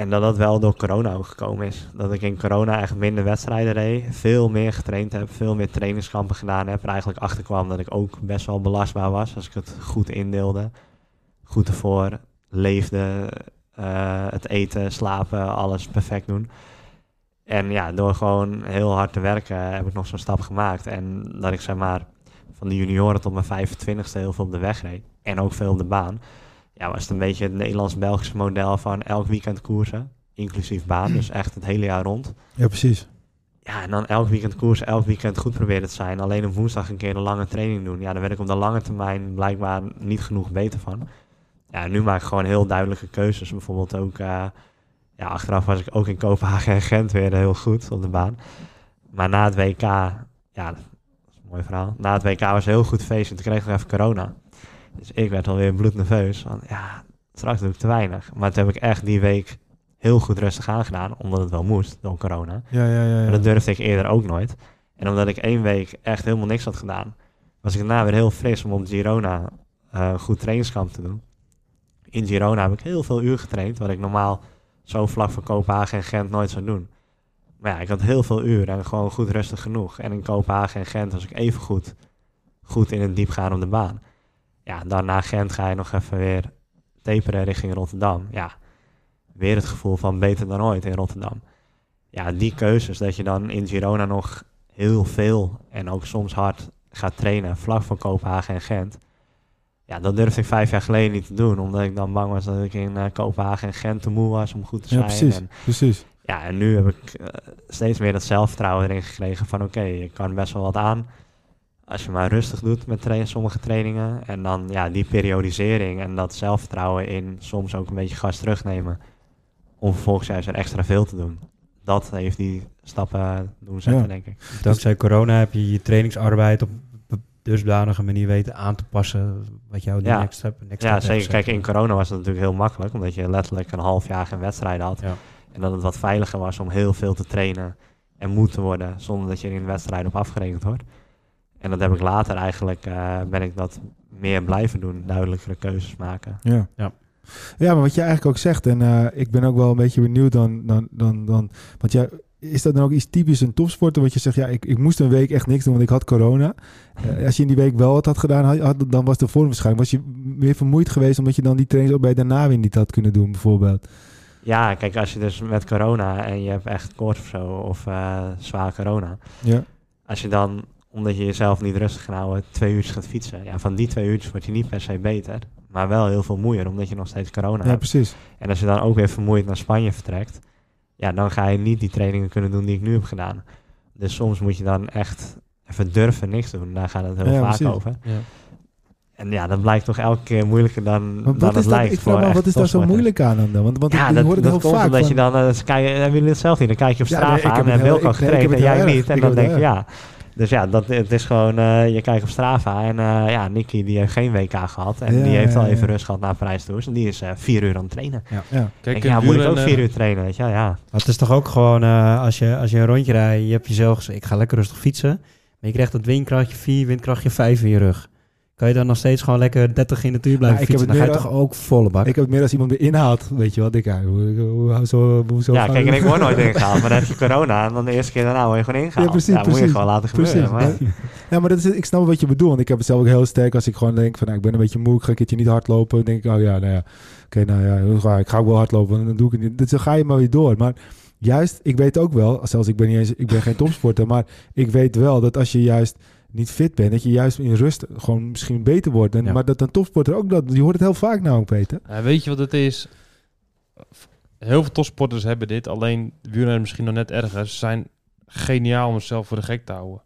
En dat dat wel door corona ook gekomen is. Dat ik in corona echt minder wedstrijden reed, veel meer getraind heb, veel meer trainingskampen gedaan heb. Er eigenlijk achter kwam dat ik ook best wel belastbaar was als ik het goed indeelde. Goed ervoor, leefde, eh, het eten, slapen, alles perfect doen. En ja, door gewoon heel hard te werken heb ik nog zo'n stap gemaakt. En dat ik zeg maar van de junioren tot mijn 25ste heel veel op de weg reed. En ook veel op de baan. Ja, was het een beetje het Nederlands-Belgische model van elk weekend koersen. Inclusief baan, dus echt het hele jaar rond. Ja, precies. Ja, en dan elk weekend koersen, elk weekend goed proberen te zijn. Alleen op woensdag een keer een lange training doen. Ja, daar werd ik op de lange termijn blijkbaar niet genoeg beter van. Ja, nu maak ik gewoon heel duidelijke keuzes. Bijvoorbeeld ook, eh, ja, achteraf was ik ook in Kopenhagen en Gent weer heel goed op de baan. Maar na het WK, ja, dat is een mooi verhaal. Na het WK was een heel goed feest en toen kreeg ik nog even corona. Dus ik werd alweer bloednerveus. Van, ja, straks doe ik te weinig. Maar toen heb ik echt die week heel goed rustig aangedaan, omdat het wel moest door corona. Ja, ja, ja. Maar ja. dat durfde ik eerder ook nooit. En omdat ik één week echt helemaal niks had gedaan, was ik daarna weer heel fris om op Girona een goed trainingskamp te doen. In Girona heb ik heel veel uur getraind, wat ik normaal zo vlak voor Kopenhagen en Gent nooit zou doen. Maar ja, ik had heel veel uur en gewoon goed rustig genoeg. En in Kopenhagen en Gent was ik even goed, goed in het diep gaan op de baan. Ja, dan na Gent ga je nog even weer taperen richting Rotterdam. Ja, weer het gevoel van beter dan ooit in Rotterdam ja, die keuzes, dat je dan in Girona nog heel veel en ook soms hard gaat trainen, vlak voor Kopenhagen en Gent. Ja, dat durfde ik vijf jaar geleden niet te doen, omdat ik dan bang was dat ik in eh, Kopenhagen en Gent te moe was om goed te Ja, zijn. precies. En, Precies. ja, en nu heb ik eh, steeds meer dat zelfvertrouwen erin gekregen van oké, ik kan best wel wat aan. Als je maar rustig doet met tra- sommige trainingen. En dan ja, die periodisering en dat zelfvertrouwen in soms ook een beetje gas terugnemen. Om vervolgens juist er extra veel te doen. Dat heeft die stappen doen zetten, Ja. denk ik. Dankzij corona heb je je trainingsarbeid op een dusdanige manier weten aan te passen. Wat jou de Ja. next step, next Ja, step zeker. Kijk, in corona was het natuurlijk heel makkelijk. Omdat je letterlijk een half jaar geen wedstrijden had. Ja. En dat het wat veiliger was om heel veel te trainen en moe te worden. Zonder dat je er in de wedstrijd op afgerekend wordt. En dat heb ik later eigenlijk, eh, ben ik dat meer blijven doen. Duidelijkere keuzes maken. Ja. Ja. Ja, maar wat je eigenlijk ook zegt, en eh, ik ben ook wel een beetje benieuwd dan, dan, dan, dan want jij, is dat dan ook iets typisch een topsporter? Wat je zegt, ja, ik, ik moest een week echt niks doen, want ik had corona. Eh, als je in die week wel wat had gedaan, had, had- dan was de vorm waarschijnlijk. Was je meer vermoeid geweest omdat je dan die trainings ook bij daarna weer niet had kunnen doen, bijvoorbeeld? Ja, kijk, als je dus met corona en je hebt echt koorts of zo, of eh, zwaar corona. Ja. Als je dan, omdat je jezelf niet rustig gaat houden, twee uurtjes gaat fietsen. Ja, van die twee uurtjes word je niet per se beter. Maar wel heel veel moeier, omdat je nog steeds corona Ja, hebt. precies. En als je dan ook weer vermoeid naar Spanje vertrekt, ja, dan ga je niet die trainingen kunnen doen die ik nu heb gedaan. Dus soms moet je dan echt even durven niks doen. Daar gaat het heel Ja, vaak precies. over. Ja. En ja, dat blijkt toch elke keer moeilijker dan, Maar dan het lijkt. ik vraag me wat is daar zo moeilijk aan dan? Want, want Ja, ik, dat, hoor het dat heel komt vaak omdat van- je dan... eh, eens kijken, hebben jullie het zelf niet? Dan kijk je op Ja, nee, ik heb aan en heel- Wilco getraind en jij niet. En dan denk je, ja... Dus ja, dat, het is gewoon, eh, je kijkt op Strava en eh, ja, Nicky die heeft geen WK gehad. En Ja, die heeft al ja. even rust gehad na Parijs Tours. En die is eh, vier uur aan het trainen. Ja. Kijk, ja, moet ik ook vier uur trainen, weet je wel? Ja. Maar het is toch ook gewoon, eh, als, je, als je een rondje rijdt, je hebt jezelf gezegd, ik ga lekker rustig fietsen. Maar je krijgt dat windkrachtje 4, windkrachtje 5 in je rug. Kan je dan nog steeds gewoon lekker 30 in de uur blijven ik heb fietsen? het Dan ga je toch ook volle bak? Ik heb het meer als iemand me inhaalt, weet je wat? Ik, ja, hoe, hoe, hoe, zo, hoe, zo ja, kijk, en ik word nooit ingehaald. Maar dan heb je corona en dan de eerste keer daarna word je gewoon ingehaald. Ja, precies, moet je gewoon laten gebeuren. Precies. Maar, Ja. Ja, maar dat is, ik snap wat je bedoelt. Want ik heb het zelf ook heel sterk als ik gewoon denk van... Nou, ik ben een beetje moe, ik ga een keertje niet hardlopen. Dan denk ik, oh ja, nou ja. Oké, nou ja, ik? ik ga ook wel hardlopen. Dan doe ik het niet. Dus dan ga je maar weer door. Maar juist, ik weet ook wel... Zelfs ik ben, niet eens, ik ben geen topsporter. Maar ik weet wel dat als je juist niet fit bent... Dat je juist in rust gewoon misschien beter wordt. En, Ja. Maar dat een topsporter ook dat... Je hoort het heel vaak nou ook, Peter. Ja, weet je wat het is? Heel veel topsporters hebben dit, alleen wielrenners misschien nog net erger. Ze zijn geniaal om zichzelf voor de gek te houden.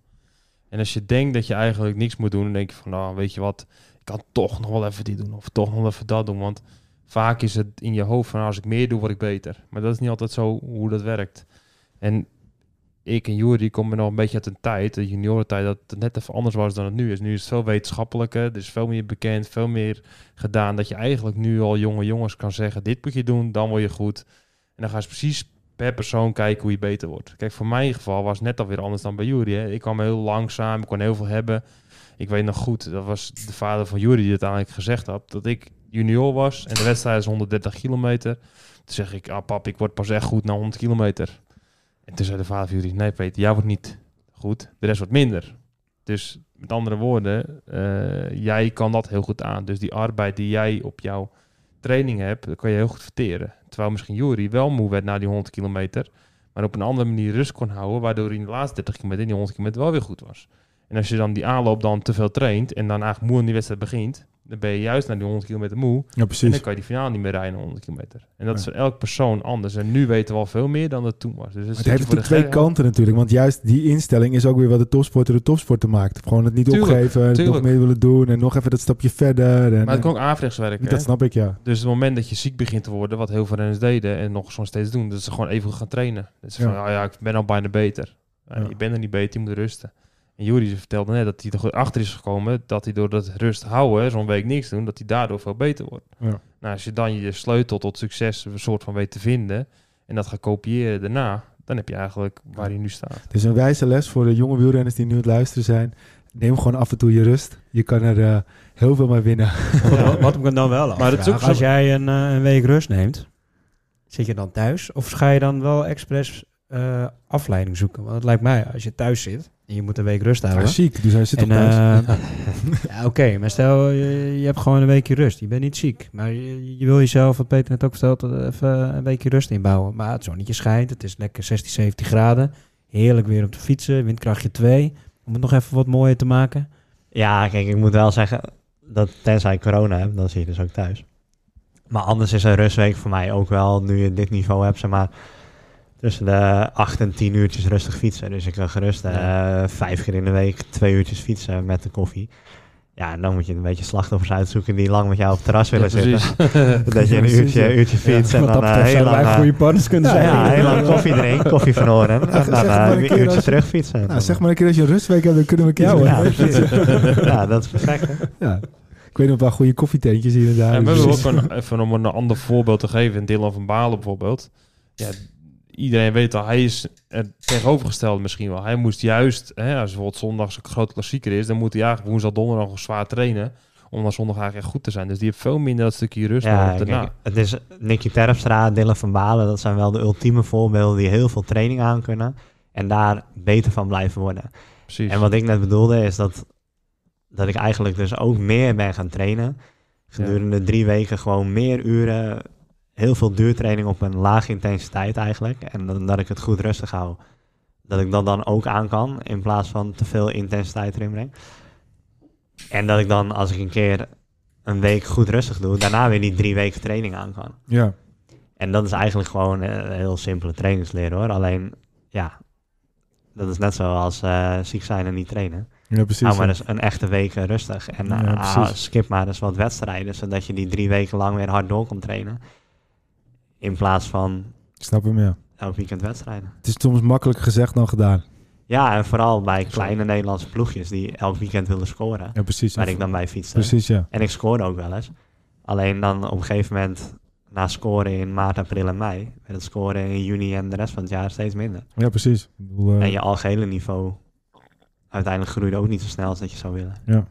En als je denkt dat je eigenlijk niks moet doen, dan denk je van, nou, weet je wat, ik kan toch nog wel even dit doen of toch nog wel even dat doen. Want vaak is het in je hoofd van, nou, als ik meer doe, word ik beter. Maar dat is niet altijd zo hoe dat werkt. En ik en Jury komen nog een beetje uit een tijd, de juniorentijd, dat het net even anders was dan het nu is. Nu is het veel wetenschappelijker, er is veel meer bekend, veel meer gedaan. Dat je eigenlijk nu al jonge jongens kan zeggen, dit moet je doen, dan word je goed. En dan gaan ze precies per persoon kijken hoe je beter wordt. Kijk, voor mijn geval was het net alweer anders dan bij Jury. Ik kwam heel langzaam, ik kon heel veel hebben. Ik weet nog goed, dat was de vader van Jury die het eigenlijk gezegd had, dat ik junior was en de wedstrijd is 130 kilometer. Toen zeg ik, ah pap, ik word pas echt goed na 100 kilometer. En toen zei de vader van Jury, nee Peter, jij wordt niet goed, de rest wordt minder. Dus met andere woorden, eh, jij kan dat heel goed aan. Dus die arbeid die jij op jouw training hebt, dat kan je heel goed verteren. Terwijl misschien Jury wel moe werd na die 100 kilometer, maar op een andere manier rust kon houden, waardoor hij in de laatste 30 kilometer, in die 100 kilometer wel weer goed was. En als je dan die aanloop dan te veel traint en dan eigenlijk moe in die wedstrijd begint, dan ben je juist naar die 100 kilometer moe. Ja, En precies. dan kan je die finale niet meer rijden 100 kilometer. En dat is voor elk persoon anders. En nu weten we al veel meer dan het toen was. Dus het heeft voor de natuurlijk twee kanten natuurlijk. Want juist die instelling is ook weer wat de topsporter de topsporter maakt. Gewoon het niet Tuurlijk, opgeven, het nog meer willen doen en nog even dat stapje verder. En, Maar het kan ook averechts werken. dat snap ik, ja. Dus het moment dat je ziek begint te worden, wat heel veel renners deden en nog soms steeds doen, dat ze gewoon even gaan trainen. Dat is van, Ja. ja. ik ben al bijna beter. Ja. Je bent er niet beter, je moet rusten. En Jury vertelde net dat hij er goed achter is gekomen, dat hij door dat rust houden, zo'n week niks doen, dat hij daardoor veel beter wordt. Ja. Nou, als je dan je sleutel tot succes een soort van weet te vinden en dat gaat kopiëren daarna, dan heb je eigenlijk waar hij nu staat. Het is een wijze les voor de jonge wielrenners die nu het luisteren zijn. Neem gewoon af en toe je rust. Je kan er eh, heel veel mee winnen. (laughs) Wat, wat ik me dan wel Maar het is ook afvraag, zo- als jij een, eh, een week rust neemt, zit je dan thuis? Of ga je dan wel expres eh, afleiding zoeken? Want het lijkt mij, als je thuis zit en je moet een week rust Hij houden. is ziek, dus hij zit en, toch thuis. eh, (laughs) ja, Oké, maar stel je, je hebt gewoon een weekje rust. Je bent niet ziek. Maar je, je wil jezelf, wat Peter net ook vertelt, eh, even een weekje rust inbouwen. Maar het zonnetje schijnt. Het is lekker 16, 17 graden. Heerlijk weer op de fietsen. Windkrachtje 2. Om het nog even wat mooier te maken. Ja, kijk, ik moet wel zeggen dat tenzij ik corona heb, dan zie je dus ook thuis. Maar anders is een rustweek voor mij ook wel, nu je dit niveau hebt, zeg maar, tussen de 8 en 10 uurtjes rustig fietsen. Dus ik kan gerust eh, vijf keer in de week twee uurtjes fietsen met de koffie. Ja, en dan moet je een beetje slachtoffers uitzoeken die lang met jou op het terras willen zitten. (laughs) Dat je een uurtje, ja. uurtje fietst en wat dan dat eh, heel lang... wij eh, goede partners kunnen ja, zijn. ja, heel lang koffie drinken, koffie verloren. En zeg dan maar eh, een uurtje terug fietsen. Nou, zeg maar een keer als je een rustweek hebt, dan kunnen we een keer Ja. Ja, (laughs) ja, dat is perfect. hè? Ja. Ik weet nog wel goede koffietentjes hier en daar. En we Dus- hebben ook een, even om een ander voorbeeld te geven. Dylan van Balen bijvoorbeeld. Ja, iedereen weet al, hij is het tegenovergestelde misschien wel. Hij moest juist, hè, als bijvoorbeeld zondags een grote klassieker is, dan moet hij eigenlijk woensdag, donderdag nog zwaar trainen. om dan zondag eigenlijk echt goed te zijn. Dus die heeft veel minder dat stukje rust Ja, kijk, het is Nicky Terpstra, Dylan van Balen, dat zijn wel de ultieme voorbeelden die heel veel training aan kunnen en daar beter van blijven worden. Precies. En wat ik net bedoelde is dat, dat ik eigenlijk dus ook meer ben gaan trainen. Gedurende drie weken gewoon meer uren, heel veel duurtraining op een lage intensiteit eigenlijk. En dan, dat ik het goed rustig hou. Dat ik dat dan ook aan kan, in plaats van te veel intensiteit erin breng. En dat ik dan, als ik een keer een week goed rustig doe, daarna weer die drie weken training aan kan. Ja, En dat is eigenlijk gewoon eh, een heel simpele trainingsleer hoor. Alleen, ja, dat is net zoals eh ziek zijn en niet trainen. ja precies. Hou maar eens een echte week eh, rustig. En Ja, skip maar eens wat wedstrijden, zodat je die drie weken lang weer hard door kan trainen. In plaats van Ik snap hem, ja. elk weekend wedstrijden. Het is soms makkelijker gezegd dan gedaan. Ja, en vooral bij kleine Nederlandse ploegjes die elk weekend willen scoren. Ja, precies. Waar ik dan bij fietste. Precies, ja. En ik scoorde ook wel eens. Alleen dan op een gegeven moment, na scoren in maart, april en mei, werd het scoren in juni en de rest van het jaar steeds minder. Ja, precies. Ik bedoel, eh, En je algehele niveau uiteindelijk groeide ook niet zo snel als dat je zou willen. ja.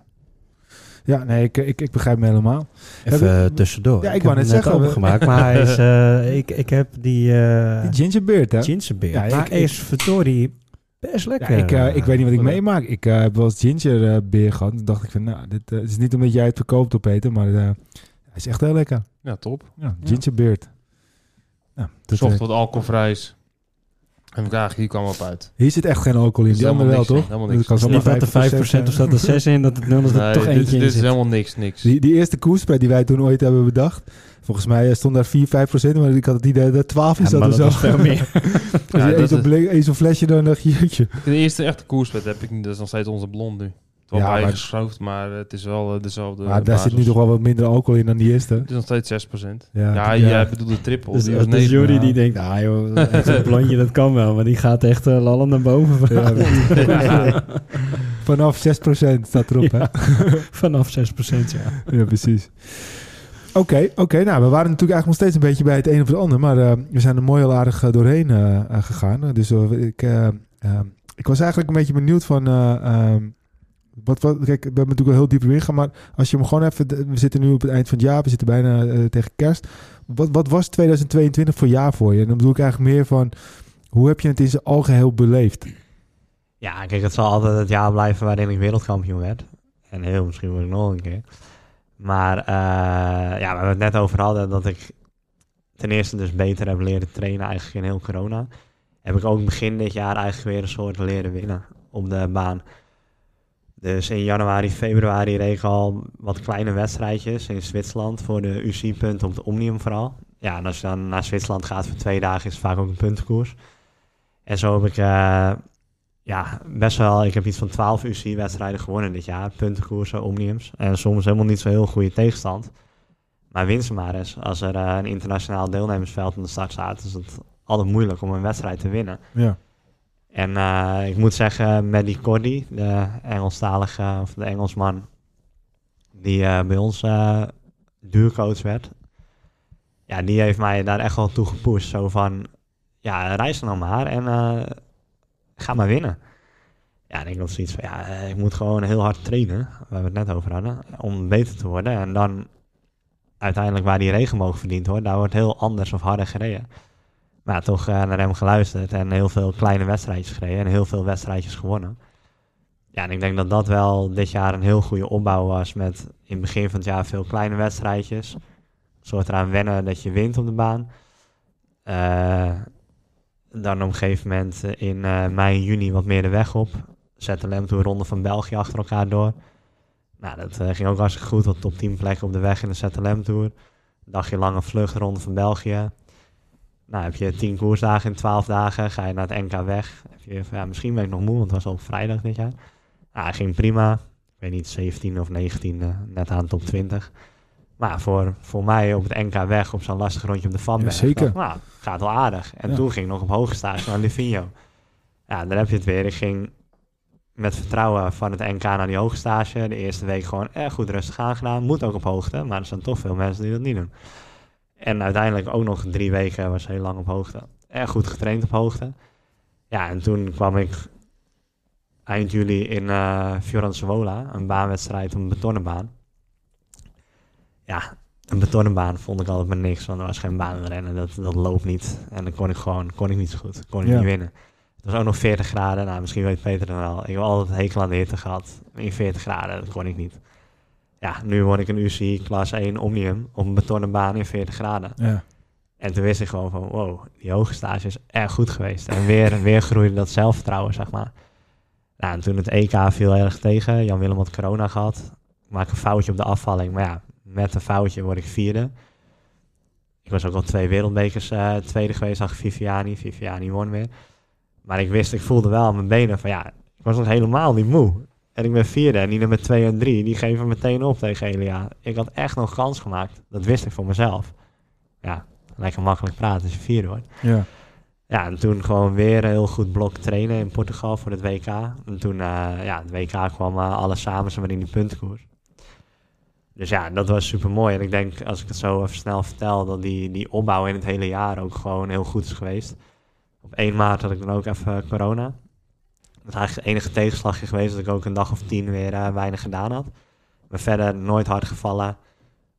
Ja, nee, ik, ik, ik begrijp me helemaal. Even Heb tussendoor. Ja, ik wou net zeggen, opengemaakt, maar hij is, (laughs) eh, ik, ik heb die, eh Die gingerbeard, hè? gingerbeer. Ja, maar ik- is verdorie best Ja, lekker. ik, eh, ik weet niet wat ik meemaak. Ik eh, heb wel eens gingerbeer gehad. Toen dacht ik van, nou, dit het is niet omdat jij het verkoopt op Peter, maar eh, hij is echt heel lekker. Ja, top. Ja, gingerbeard. Ja, Zocht wat alcoholvrij is. En vraag, hier kwam op uit. hier zit echt geen alcohol in. Is Die andere wel, toch? in, helemaal niks. Dat kan Is niet zomaar dat er 5% 5% of staat er 6 in, dat het nul is dat Nee, toch dit, eentje dit in is helemaal niks, niks. Die, die eerste koerspreid die wij toen ooit hebben bedacht. Volgens mij eh, stond daar 4, 5 procent. Maar ik had het idee dat er 12 in Ja, zat maar of dat zo. veel meer. Als (laughs) (laughs) Ja, je dat zo'n is- zo'n flesje dan dacht je, jeetje. De eerste echte koerspet heb ik niet. Dat is nog steeds onze blond nu. Wel Ja, maar- bijgeschroefd, maar het is wel eh, dezelfde Maar daar zit nu toch wel wat minder alcohol in dan die eerste. Het is nog steeds 6%. Ja, Ja, ja. jij bedoelt de triple. Dus, die was dus 9. Jury ja. die denkt, ah joh, zo'n blondje dat kan wel, maar die gaat echt uh, lallend naar boven. Ja, (laughs) Ja. Vanaf 6 procent staat erop, hè? (laughs) Vanaf 6%, ja. Ja, precies. Oké, oké. nou, we waren natuurlijk eigenlijk nog steeds een beetje bij het een of het ander. Maar eh, we zijn er mooi al aardig eh, doorheen eh, eh, gegaan. Dus eh, ik, eh, eh, ik was eigenlijk een beetje benieuwd van... wat, wat, kijk, we hebben natuurlijk wel heel diep erin gegaan. Maar als je me gewoon even... We zitten nu op het eind van het jaar. We zitten bijna eh, tegen kerst. Wat, wat was 2022 voor jaar voor je? En dan bedoel ik eigenlijk meer van... Hoe heb je het in zijn algeheel beleefd? Ja, kijk, het zal altijd het jaar blijven waarin ik wereldkampioen werd. En heel misschien word ik nog een keer. Maar eh, ja, we hebben het net over hadden dat ik ten eerste dus beter heb leren trainen eigenlijk in heel corona. Heb ik ook begin dit jaar eigenlijk weer een soort leren winnen op de baan. Dus in januari, februari ik al wat kleine wedstrijdjes in Zwitserland voor de UC-punten op de Omnium vooral. Ja, en als je dan naar Zwitserland gaat voor twee dagen is het vaak ook een puntenkoers. En zo heb ik eh, ja, best wel. Ik heb iets van 12 UC-wedstrijden gewonnen dit jaar. Puntenkoersen, omniums. En soms helemaal niet zo heel goede tegenstand. Maar win ze maar eens. Als er eh, een internationaal deelnemersveld aan de start staat, is het altijd moeilijk om een wedstrijd te winnen. Ja, En eh, ik moet zeggen, Maddie Cordy, de Engelstalige, of de Engelsman, die eh, bij ons eh duurcoach werd. Ja, die heeft mij daar echt wel toe gepusht. Zo van, ja, reis dan maar en ga maar winnen. Ja, en ik had zoiets van, ja, ik moet gewoon heel hard trainen, waar we het net over hadden, om beter te worden. En dan uiteindelijk waar die regenboog verdient hoor, daar wordt heel anders of harder gereden. Maar toch eh, naar hem geluisterd en heel veel kleine wedstrijdjes gereden en heel veel wedstrijdjes gewonnen. Ja, en ik denk dat dat wel dit jaar een heel goede opbouw was met in het begin van het jaar veel kleine wedstrijdjes. Soort eraan wennen dat je wint op de baan. Eh, dan op een gegeven moment in eh, mei en juni wat meer de weg op. ZLM toen Ronde van België achter elkaar door. Nou, dat ging ook hartstikke goed. Wat top 10 plekken op de weg in de ZLM Tour. Dagje lange vlucht, Ronde van België. Nou, heb je 10 koersdagen in 12 dagen, ga je naar het NK weg. Heb je, ja, misschien ben ik nog moe, want het was op vrijdag dit jaar. Nou, ging prima. Ik weet niet, 17 of 19, eh, net aan top 20. Maar voor, voor mij op het NK weg op zo'n lastig rondje op de Vanberg. Ja, zeker. dacht Nou, gaat wel aardig. En Ja. toen ging ik nog op hoge stage naar Livigno. Ja, daar heb je het weer. Ik ging met vertrouwen van het NK naar die hoge stage. De eerste week gewoon erg goed rustig aangedaan. Moet ook op hoogte, maar er zijn toch veel mensen die dat niet doen. En uiteindelijk ook nog drie weken was heel lang op hoogte. Erg goed getraind op hoogte. Ja, en toen kwam ik eind juli in Fiorenzuola, een baanwedstrijd op een betonnen baan. ja, een betonnen baan vond ik altijd maar niks. Want er was geen baanrennen, dat, dat loopt niet. En dan kon ik gewoon kon ik niet zo goed. Kon ik Ja. niet winnen. Het was ook nog 40 graden. Nou, misschien weet Peter dan wel. Ik heb altijd hekel aan de hitte gehad. In 40 graden, dat kon ik niet. Ja, nu word ik een UCI klas 1 Omnium op een betonnen baan in 40 graden. Ja. En toen wist ik gewoon van, wow, die hoge stage is erg goed geweest. En weer, weer groeide dat zelfvertrouwen, zeg maar. Nou, en toen het EK viel erg tegen. Jan-Willem had corona gehad. Ik maak een foutje op de afvalling. Maar ja, met een foutje word ik vierde. Ik was ook al twee wereldbekers eh, tweede geweest achter Viviani. Viviani won weer. Maar ik wist, ik voelde wel aan mijn benen van, ja, ik was nog helemaal niet moe. En ik ben vierde en die nummer twee en drie, die geven meteen op tegen Elia. Ik had echt nog kans gemaakt. Dat wist ik voor mezelf. Ja, lekker makkelijk praten als je vierde wordt. Ja. Ja, en toen gewoon weer een heel goed blok trainen in Portugal voor het WK. En toen, eh, ja, het WK kwam eh, alles samen, zeg maar, in die puntenkoers. Dus ja, dat was super mooi. En ik denk, als ik het zo even snel vertel, dat die, die opbouw in het hele jaar ook gewoon heel goed is geweest. Op 1 maart had ik dan ook even corona. Dat is eigenlijk het enige tegenslagje geweest dat ik ook een dag of tien weer eh, weinig gedaan had. Maar verder nooit hard gevallen.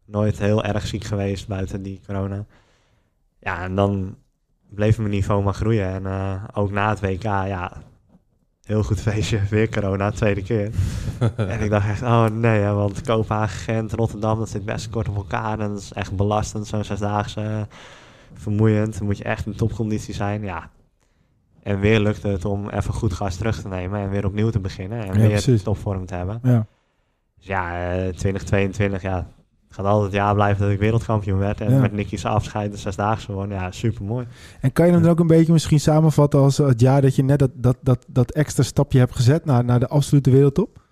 Nooit heel erg ziek geweest buiten die corona. Ja, en dan bleef mijn niveau maar groeien. En eh, ook na het WK, ja, heel goed feestje. (laughs) Weer corona, tweede keer. (laughs) en ik dacht echt, oh nee, hè, want Kopenhagen, Gent, Rotterdam, dat zit best kort op elkaar. En dat is echt belastend, zo'n zesdaagse. vermoeiend. Dan moet je echt in topconditie zijn, ja. En weer lukte het om even goed gas terug te nemen en weer opnieuw te beginnen. En Ja, weer precies. topvorm te hebben. Ja. Dus ja, eh, 2022, ja, het gaat altijd het jaar blijven dat ik wereldkampioen werd. En Ja. met Nicky's afscheid de zesdaagse won. Ja, super mooi. En kan je hem dan ook een beetje misschien samenvatten als het jaar dat je net dat, dat, dat, dat extra stapje hebt gezet naar, naar de absolute wereldtop?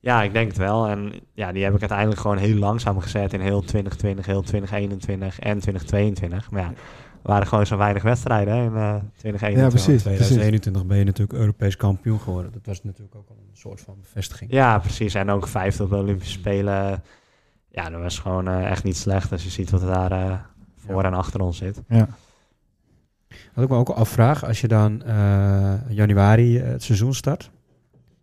Ja, ik denk het wel. En ja, die heb ik uiteindelijk gewoon heel langzaam gezet in heel 2020, heel 2021 en 2022. Maar ja, waren gewoon zo weinig wedstrijden hè, in eh 2021. Ja, precies. 2021 ben je natuurlijk Europees kampioen geworden. Dat was natuurlijk ook al een soort van bevestiging. Ja, precies. En ook vijfde op de Olympische Spelen. Ja, dat was gewoon eh, echt niet slecht als je ziet wat er daar eh, voor en achter ons zit. Ja. Wat ik me ook afvraag, als je dan eh, januari eh, het seizoen start.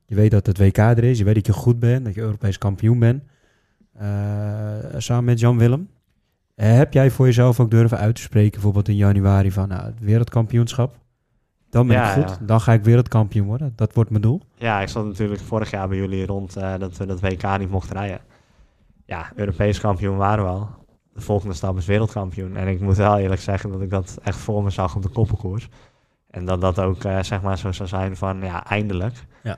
Je weet dat het WK er is, je weet dat je goed bent, dat je Europees kampioen bent. eh, samen met Jan Willem. Eh, heb jij voor jezelf ook durven uit te spreken, bijvoorbeeld in januari, van nou, het wereldkampioenschap? Dan ben Ja, ik goed, ja. dan ga ik wereldkampioen worden. Dat wordt mijn doel. Ja, ik zat natuurlijk vorig jaar bij jullie rond eh, dat we dat WK niet mochten rijden. Ja, Europees kampioen waren we al. De volgende stap is wereldkampioen. En ik moet wel eerlijk zeggen dat ik dat echt voor me zag op de koppelkoers. En dat dat ook eh, zeg maar zo zou zijn van ja, eindelijk. Ja.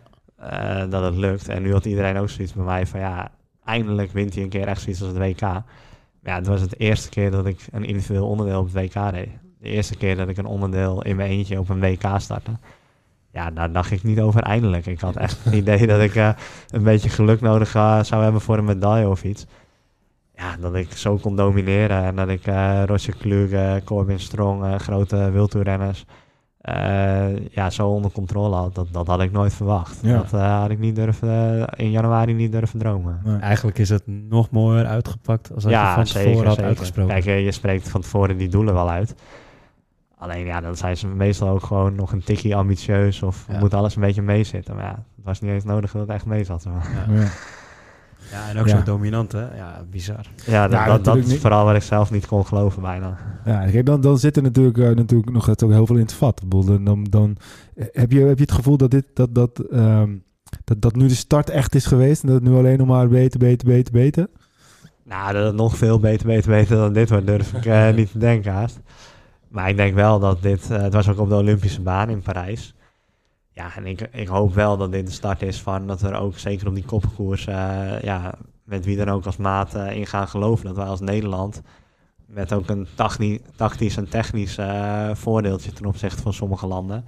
Dat het lukt. En nu had iedereen ook zoiets bij mij van ja, eindelijk wint hij een keer echt zoiets als het WK. Ja, het was het eerste keer dat ik een individueel onderdeel op het WK reed. De eerste keer dat ik een onderdeel in mijn eentje op een WK startte. Ja, daar dacht ik niet over eindelijk. Ik had echt het idee dat ik eh, een beetje geluk nodig eh, zou hebben voor een medaille of iets. Ja, dat ik zo kon domineren en dat ik eh Roger Kluge, Corbin Strong, grote wildtoerrenners, eh, ja, zo onder controle had. Dat, dat had ik nooit verwacht. Ja. Dat eh, had ik niet durven, in januari niet durven dromen. Nee. Eigenlijk is het nog mooier uitgepakt als dat je van tevoren had uitgesproken. Kijk, eh, je spreekt van tevoren die doelen wel uit. Alleen ja, dan zijn ze meestal ook gewoon nog een tikkie ambitieus of Ja. moet alles een beetje meezitten. Maar ja, het was niet eens nodig dat het echt mee zat. Maar. (laughs) Ja. En ook Ja. zo dominant, hè? Ja, bizar. Ja, dat, Ja, dat, dat is vooral wat ik zelf niet kon geloven bijna. Ja, kijk, dan, dan zit er natuurlijk, eh, natuurlijk nog het ook heel veel in het vat. Dan, dan, dan eh, heb, je, heb je het gevoel dat, dit, dat, dat, ehm, dat, dat nu de start echt is geweest en dat het nu alleen nog maar beter, beter, beter, beter? Nou, dat het nog veel beter, beter, beter dan dit wordt, durf ik eh, (laughs) niet te denken haast. Maar ik denk wel dat dit, het was ook op de Olympische baan in Parijs. Ja, en ik, ik hoop wel dat dit de start is van dat we er ook zeker op die koppenkoers, eh, ja, met wie dan ook als maat eh, in gaan geloven. Dat wij als Nederland met ook een tactisch en technisch eh, voordeeltje ten opzichte van sommige landen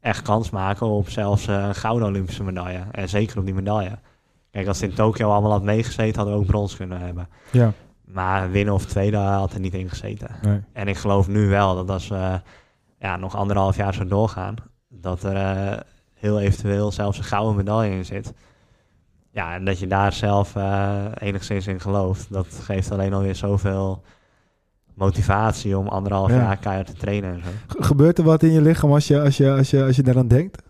echt kans maken op zelfs een gouden Olympische medaille. En zeker op die medaille. Kijk, als het in Tokio allemaal had meegezeten, hadden we ook brons kunnen hebben. Ja. Maar winnen of tweede had er niet in gezeten. Nee. En ik geloof nu wel dat als we ja, nog anderhalf jaar zo doorgaan, dat er heel eventueel zelfs een gouden medaille in zit. Ja, en dat je daar zelf eh, enigszins in gelooft, dat geeft alleen alweer zoveel motivatie om anderhalf Ja. jaar keihard te trainen en zo. Ge- Gebeurt er wat in je lichaam als je, als je, als je, als je daaraan denkt?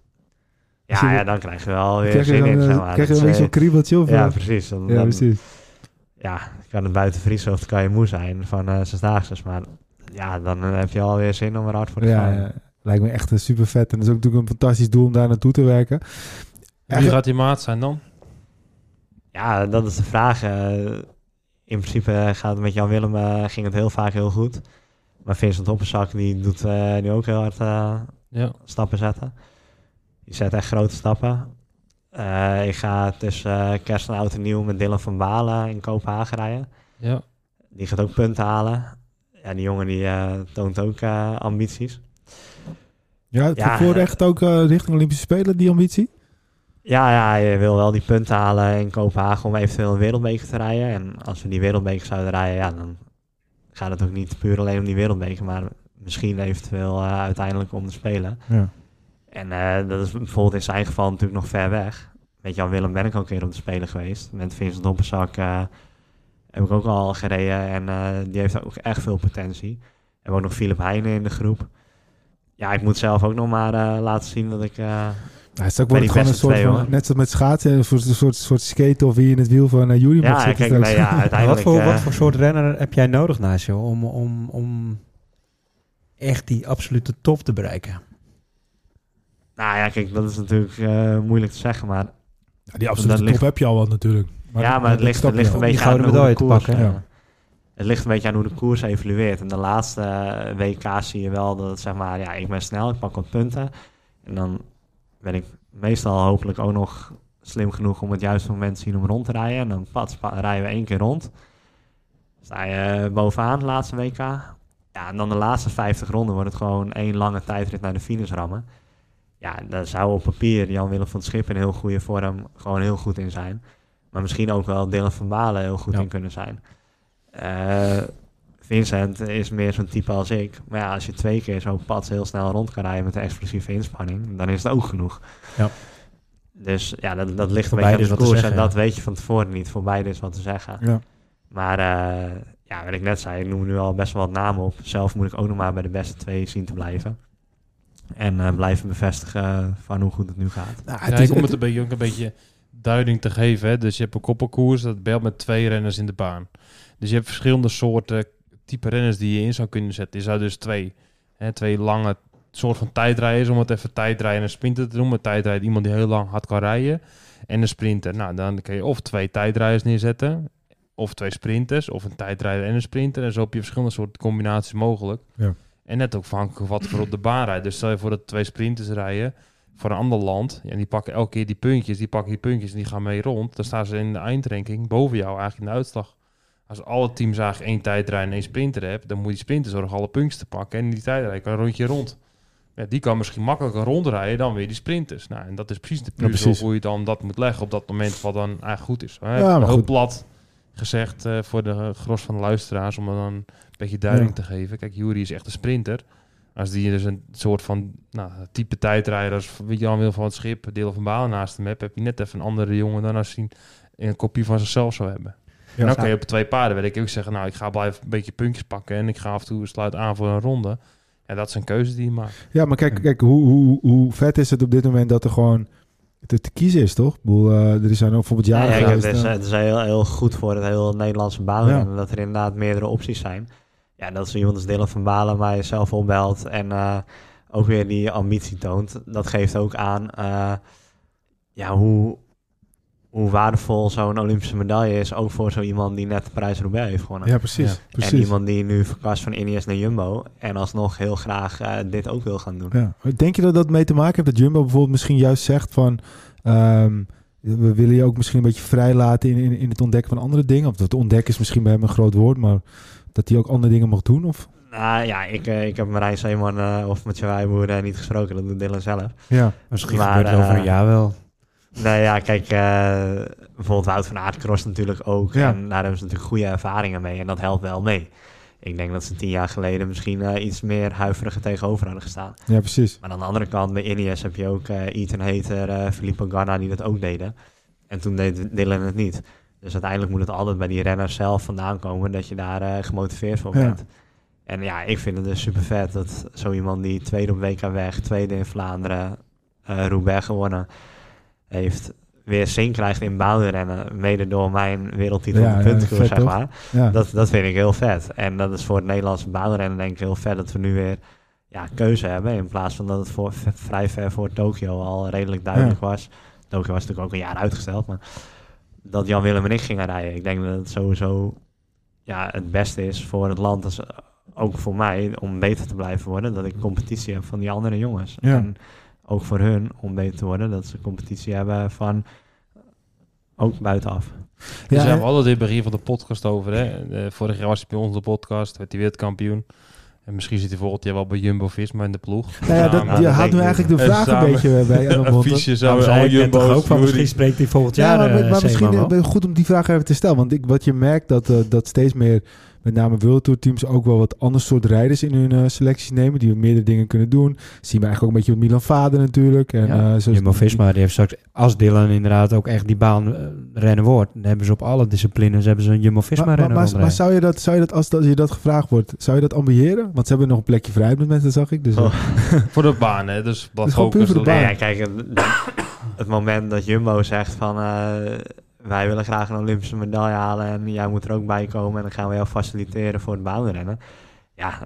Ja, je- ja, dan krijg je wel weer Krijg je zin dan, in. eh, Zeg maar. krijg je Dat dan is, weer zo'n kriebeltje? Of, eh, ja, eh? precies. Dan, ja, dan- precies. ja, kan het buiten vriezen of kan je moe zijn van eh zesdaagses. Maar ja, dan eh, heb je alweer zin om er hard voor te gaan. ja, lijkt me echt een super vet. En dat is ook natuurlijk een fantastisch doel om daar naartoe te werken. En Wie gaat die maat zijn dan? Ja, dat is de vraag. Eh, in principe gaat het met Jan Willem eh, ging het heel vaak heel goed. Maar Vincent Hopperzak die doet eh, nu ook heel hard eh, Ja. stappen zetten. Die zet echt grote stappen. Eh, ik ga tussen eh, kerst en oud en nieuw met Dylan van Balen in Kopenhagen rijden. Ja. Die gaat ook punten halen. Ja, die jongen die eh, toont ook ambities. Ja, Ja, voor eh, ook eh, richting Olympische Spelen, die ambitie? Ja, ja, je wil wel die punten halen in Kopenhagen om eventueel een wereldbeker te rijden. En als we die wereldbeker zouden rijden, ja, dan gaat het ook niet puur alleen om die wereldbeker, maar misschien eventueel eh, uiteindelijk om te spelen. Ja. En dat is bijvoorbeeld in zijn geval natuurlijk nog ver weg. Met Jan Willem ben ik ook een keer op de Spelen geweest. Met Vincent Doppelzak eh heb ik ook al gereden en die heeft ook echt veel potentie. We hebben ook nog Philip Heijnen in de groep. Ja, ik moet zelf ook nog maar eh, laten zien dat ik... eh, Nou, het is ook wordt gewoon een beste soort twee, van, hoor. net zoals met schaatsen, een soort, een soort, soort skate of wie in het wiel van uh, Jury ja, mag zitten nee, ja, (laughs) uiteindelijk... wat, voor, eh, wat voor soort renner heb jij nodig naast je om, om, om echt die absolute top te bereiken? Nou ja, kijk, dat is natuurlijk eh, moeilijk te zeggen, maar Ja, die absolute ligt- top heb je al wat natuurlijk. ja, maar het ligt, het ligt een beetje aan de medaille te pakken, eh, ja. Het ligt een beetje aan hoe de koers evolueert. En de laatste eh, WK zie je wel dat zeg maar, ja, ik ben snel, ik pak wat punten. En dan ben ik meestal hopelijk ook nog slim genoeg om het juiste moment te zien om rond te rijden. En dan pats, pa- rijden we één keer rond. Sta je eh, bovenaan de laatste WK. Ja, en dan de laatste 50 ronden wordt het gewoon één lange tijdrit naar de finish rammen. Ja, daar zou op papier Jan-Willem van het Schip in heel goede vorm gewoon heel goed in zijn. Maar misschien ook wel Dylan van Balen heel goed Ja. in kunnen zijn. Eh, Vincent is meer zo'n type als ik. Maar ja, als je twee keer zo pad heel snel rond kan rijden met een explosieve inspanning, dan is het ook genoeg. Ja. Dus ja, dat, dat ligt Voor een beetje aan is de wat te koers. En zeggen, dat ja. weet je van tevoren niet. Voor beide is wat te zeggen. Ja. Maar eh, ja, wat ik net zei, ik noem nu al best wel wat namen op. Zelf moet ik ook nog maar bij de beste twee zien te blijven. En eh, blijven bevestigen van hoe goed het nu gaat. Nou, Ja, het is, om het het- een beetje, een beetje duiding te geven. Hè. Dus je hebt een koppelkoers, dat belt met twee renners in de baan. Dus je hebt verschillende soorten type renners die je in zou kunnen zetten. Je zou dus twee, hè, twee lange soort van tijdrijders, om het even tijdrijden en een sprinter te noemen. Tijdrijden iemand die heel lang hard kan rijden. En een sprinter. Nou, dan kun je of twee tijdrijders neerzetten, of twee sprinters, of een tijdrijder en een sprinter. En zo heb je verschillende soorten combinaties mogelijk. Ja. En net ook afhankelijk van wat voor op de baan rijdt. Dus stel je voor dat twee sprinters rijden voor een ander land. En die pakken elke keer die puntjes, die pakken die puntjes en die gaan mee rond. Dan staan ze in de eindranking boven jou eigenlijk in de uitslag. Als alle teams eigenlijk één tijdrijder en één sprinter hebben, dan moet die sprinter zorgen alle puntjes te pakken. En die tijdrijder kan een rondje rond. Ja, die kan misschien makkelijker rondrijden dan weer die sprinters. Nou, en dat is precies de puzzel hoe je dan dat moet leggen op dat moment wat dan eigenlijk goed is. Hè? Ja, Heel plat gezegd eh, voor de gros van de luisteraars om er dan een beetje duiding Ja. te geven. Kijk, Jury is echt een sprinter. Als die dus een soort van nou, type tijdrijder als weet je, Jan wil van het schip, deel van balen naast hem hebt, heb je net even een andere jongen dan als hij een kopie van zichzelf zou hebben. En dan kan je op twee paarden, wil ik ook zeggen, nou, ik ga blijven een beetje puntjes pakken en ik ga af en toe sluit aan voor een ronde. Ja, dat is een keuze die je maakt. Ja, maar kijk, kijk hoe, hoe, hoe vet is het op dit moment dat er gewoon te, te kiezen is, toch? Ik bedoel, eh, er zijn ook bijvoorbeeld Ja, jaren ja, geweest, het is, het is heel, heel goed voor het hele Nederlandse bouwen. Dat er inderdaad meerdere opties zijn. Ja, dat is iemand als Dylan van Balen mij zelf opbelt en eh, ook weer die ambitie toont. Dat geeft ook aan eh, ja, hoe, hoe waardevol zo'n Olympische medaille is. Ook voor zo iemand die net de Parijs-Roubaix heeft gewonnen. ja, precies. Ja. precies. En iemand die nu verkast van Ineos naar Jumbo en alsnog heel graag eh, dit ook wil gaan doen. Ja. Denk je dat dat mee te maken heeft dat Jumbo bijvoorbeeld misschien juist zegt van... ehm, we willen je ook misschien een beetje vrij laten in, in, in het ontdekken van andere dingen? Of dat ontdekken is misschien bij hem een groot woord, maar dat hij ook andere dingen mag doen? Of? Nou ja, ik, eh, ik heb Marijn Zeeman eh, of met Wijboer uh, niet gesproken. Dat doet Dylan zelf. Ja, Misschien Maar, gebeurt het over een jaar wel. Nou ja, kijk, eh, bijvoorbeeld Wout van cross natuurlijk ook. Ja. En daar hebben ze natuurlijk goede ervaringen mee. En dat helpt wel mee. Ik denk dat ze tien jaar geleden misschien eh, iets meer huiveriger tegenover hadden gestaan. ja, precies. Maar aan de andere kant, bij Ineos heb je ook eh Ethan Hater, Filippo Ganna die dat ook deden. En toen deed Dylan het niet. Dus uiteindelijk moet het altijd bij die renners zelf vandaan komen dat je daar gemotiveerd voor Ja. bent. En ja, ik vind het dus super vet dat zo iemand die tweede op WK weg, tweede in Vlaanderen, Roubaix gewonnen heeft, weer zin krijgt in baanrennen, mede door mijn wereldtitel Ja, puntenkoers, zeg maar. Ja. Dat, dat vind ik heel vet. En dat is voor het Nederlandse baanrennen denk ik heel vet dat we nu weer ja, keuze hebben. In plaats van dat het voor, vrij ver voor Tokio al redelijk duidelijk was. Tokio was natuurlijk ook een jaar uitgesteld, maar dat Jan Willem en ik gingen rijden. Ik denk dat het sowieso ja, het beste is voor het land, als, ook voor mij, om beter te blijven worden. Dat ik competitie heb van die andere jongens. En ook voor hun om beter te worden, dat ze competitie hebben van ook buitenaf. Dus Ja, ja, we het in het begin van de podcast over. Hè? Eh, vorig jaar was hij bij onze podcast, werd hij wereldkampioen. En misschien zit hij volgend jaar wel bij Jumbo-Visma in de ploeg. Nou ja, dat, je haalt nu eigenlijk de niet. vraag En een beetje bij Jan (laughs) Een fiche Nou, al toch Jumbo's. ook van, misschien spreekt hij volgend Ja, jaar maar, eh, maar Zeeman misschien wel. eh, goed om die vraag even te stellen. Want ik, wat je merkt, dat, eh, dat steeds meer, met name World Tour teams, ook wel wat ander soort rijders in hun eh, selecties nemen. Die meerdere dingen kunnen doen. zien we eigenlijk ook een beetje met Milan Vader natuurlijk. En, Ja, eh, zoals- Jumbo-Visma, die heeft straks, als Dylan inderdaad ook echt die baan eh, rennen wordt, dan hebben ze op alle disciplines hebben ze een Maar, Jumbo-Visma maar, renner maar, zou je dat, zou je dat als, dat, als je dat gevraagd wordt, zou je dat ambiëren? Want ze hebben nog een plekje vrij moment, dat zag ik. Dus, Oh. (laughs) Voor de baan, hè? Dus wat puur focus. voor de op- baan. Nee, ja, kijk, het, het moment dat Jumbo zegt van eh, wij willen graag een Olympische medaille halen en jij moet er ook bij komen en dan gaan we jou faciliteren voor het baanrennen. Ja,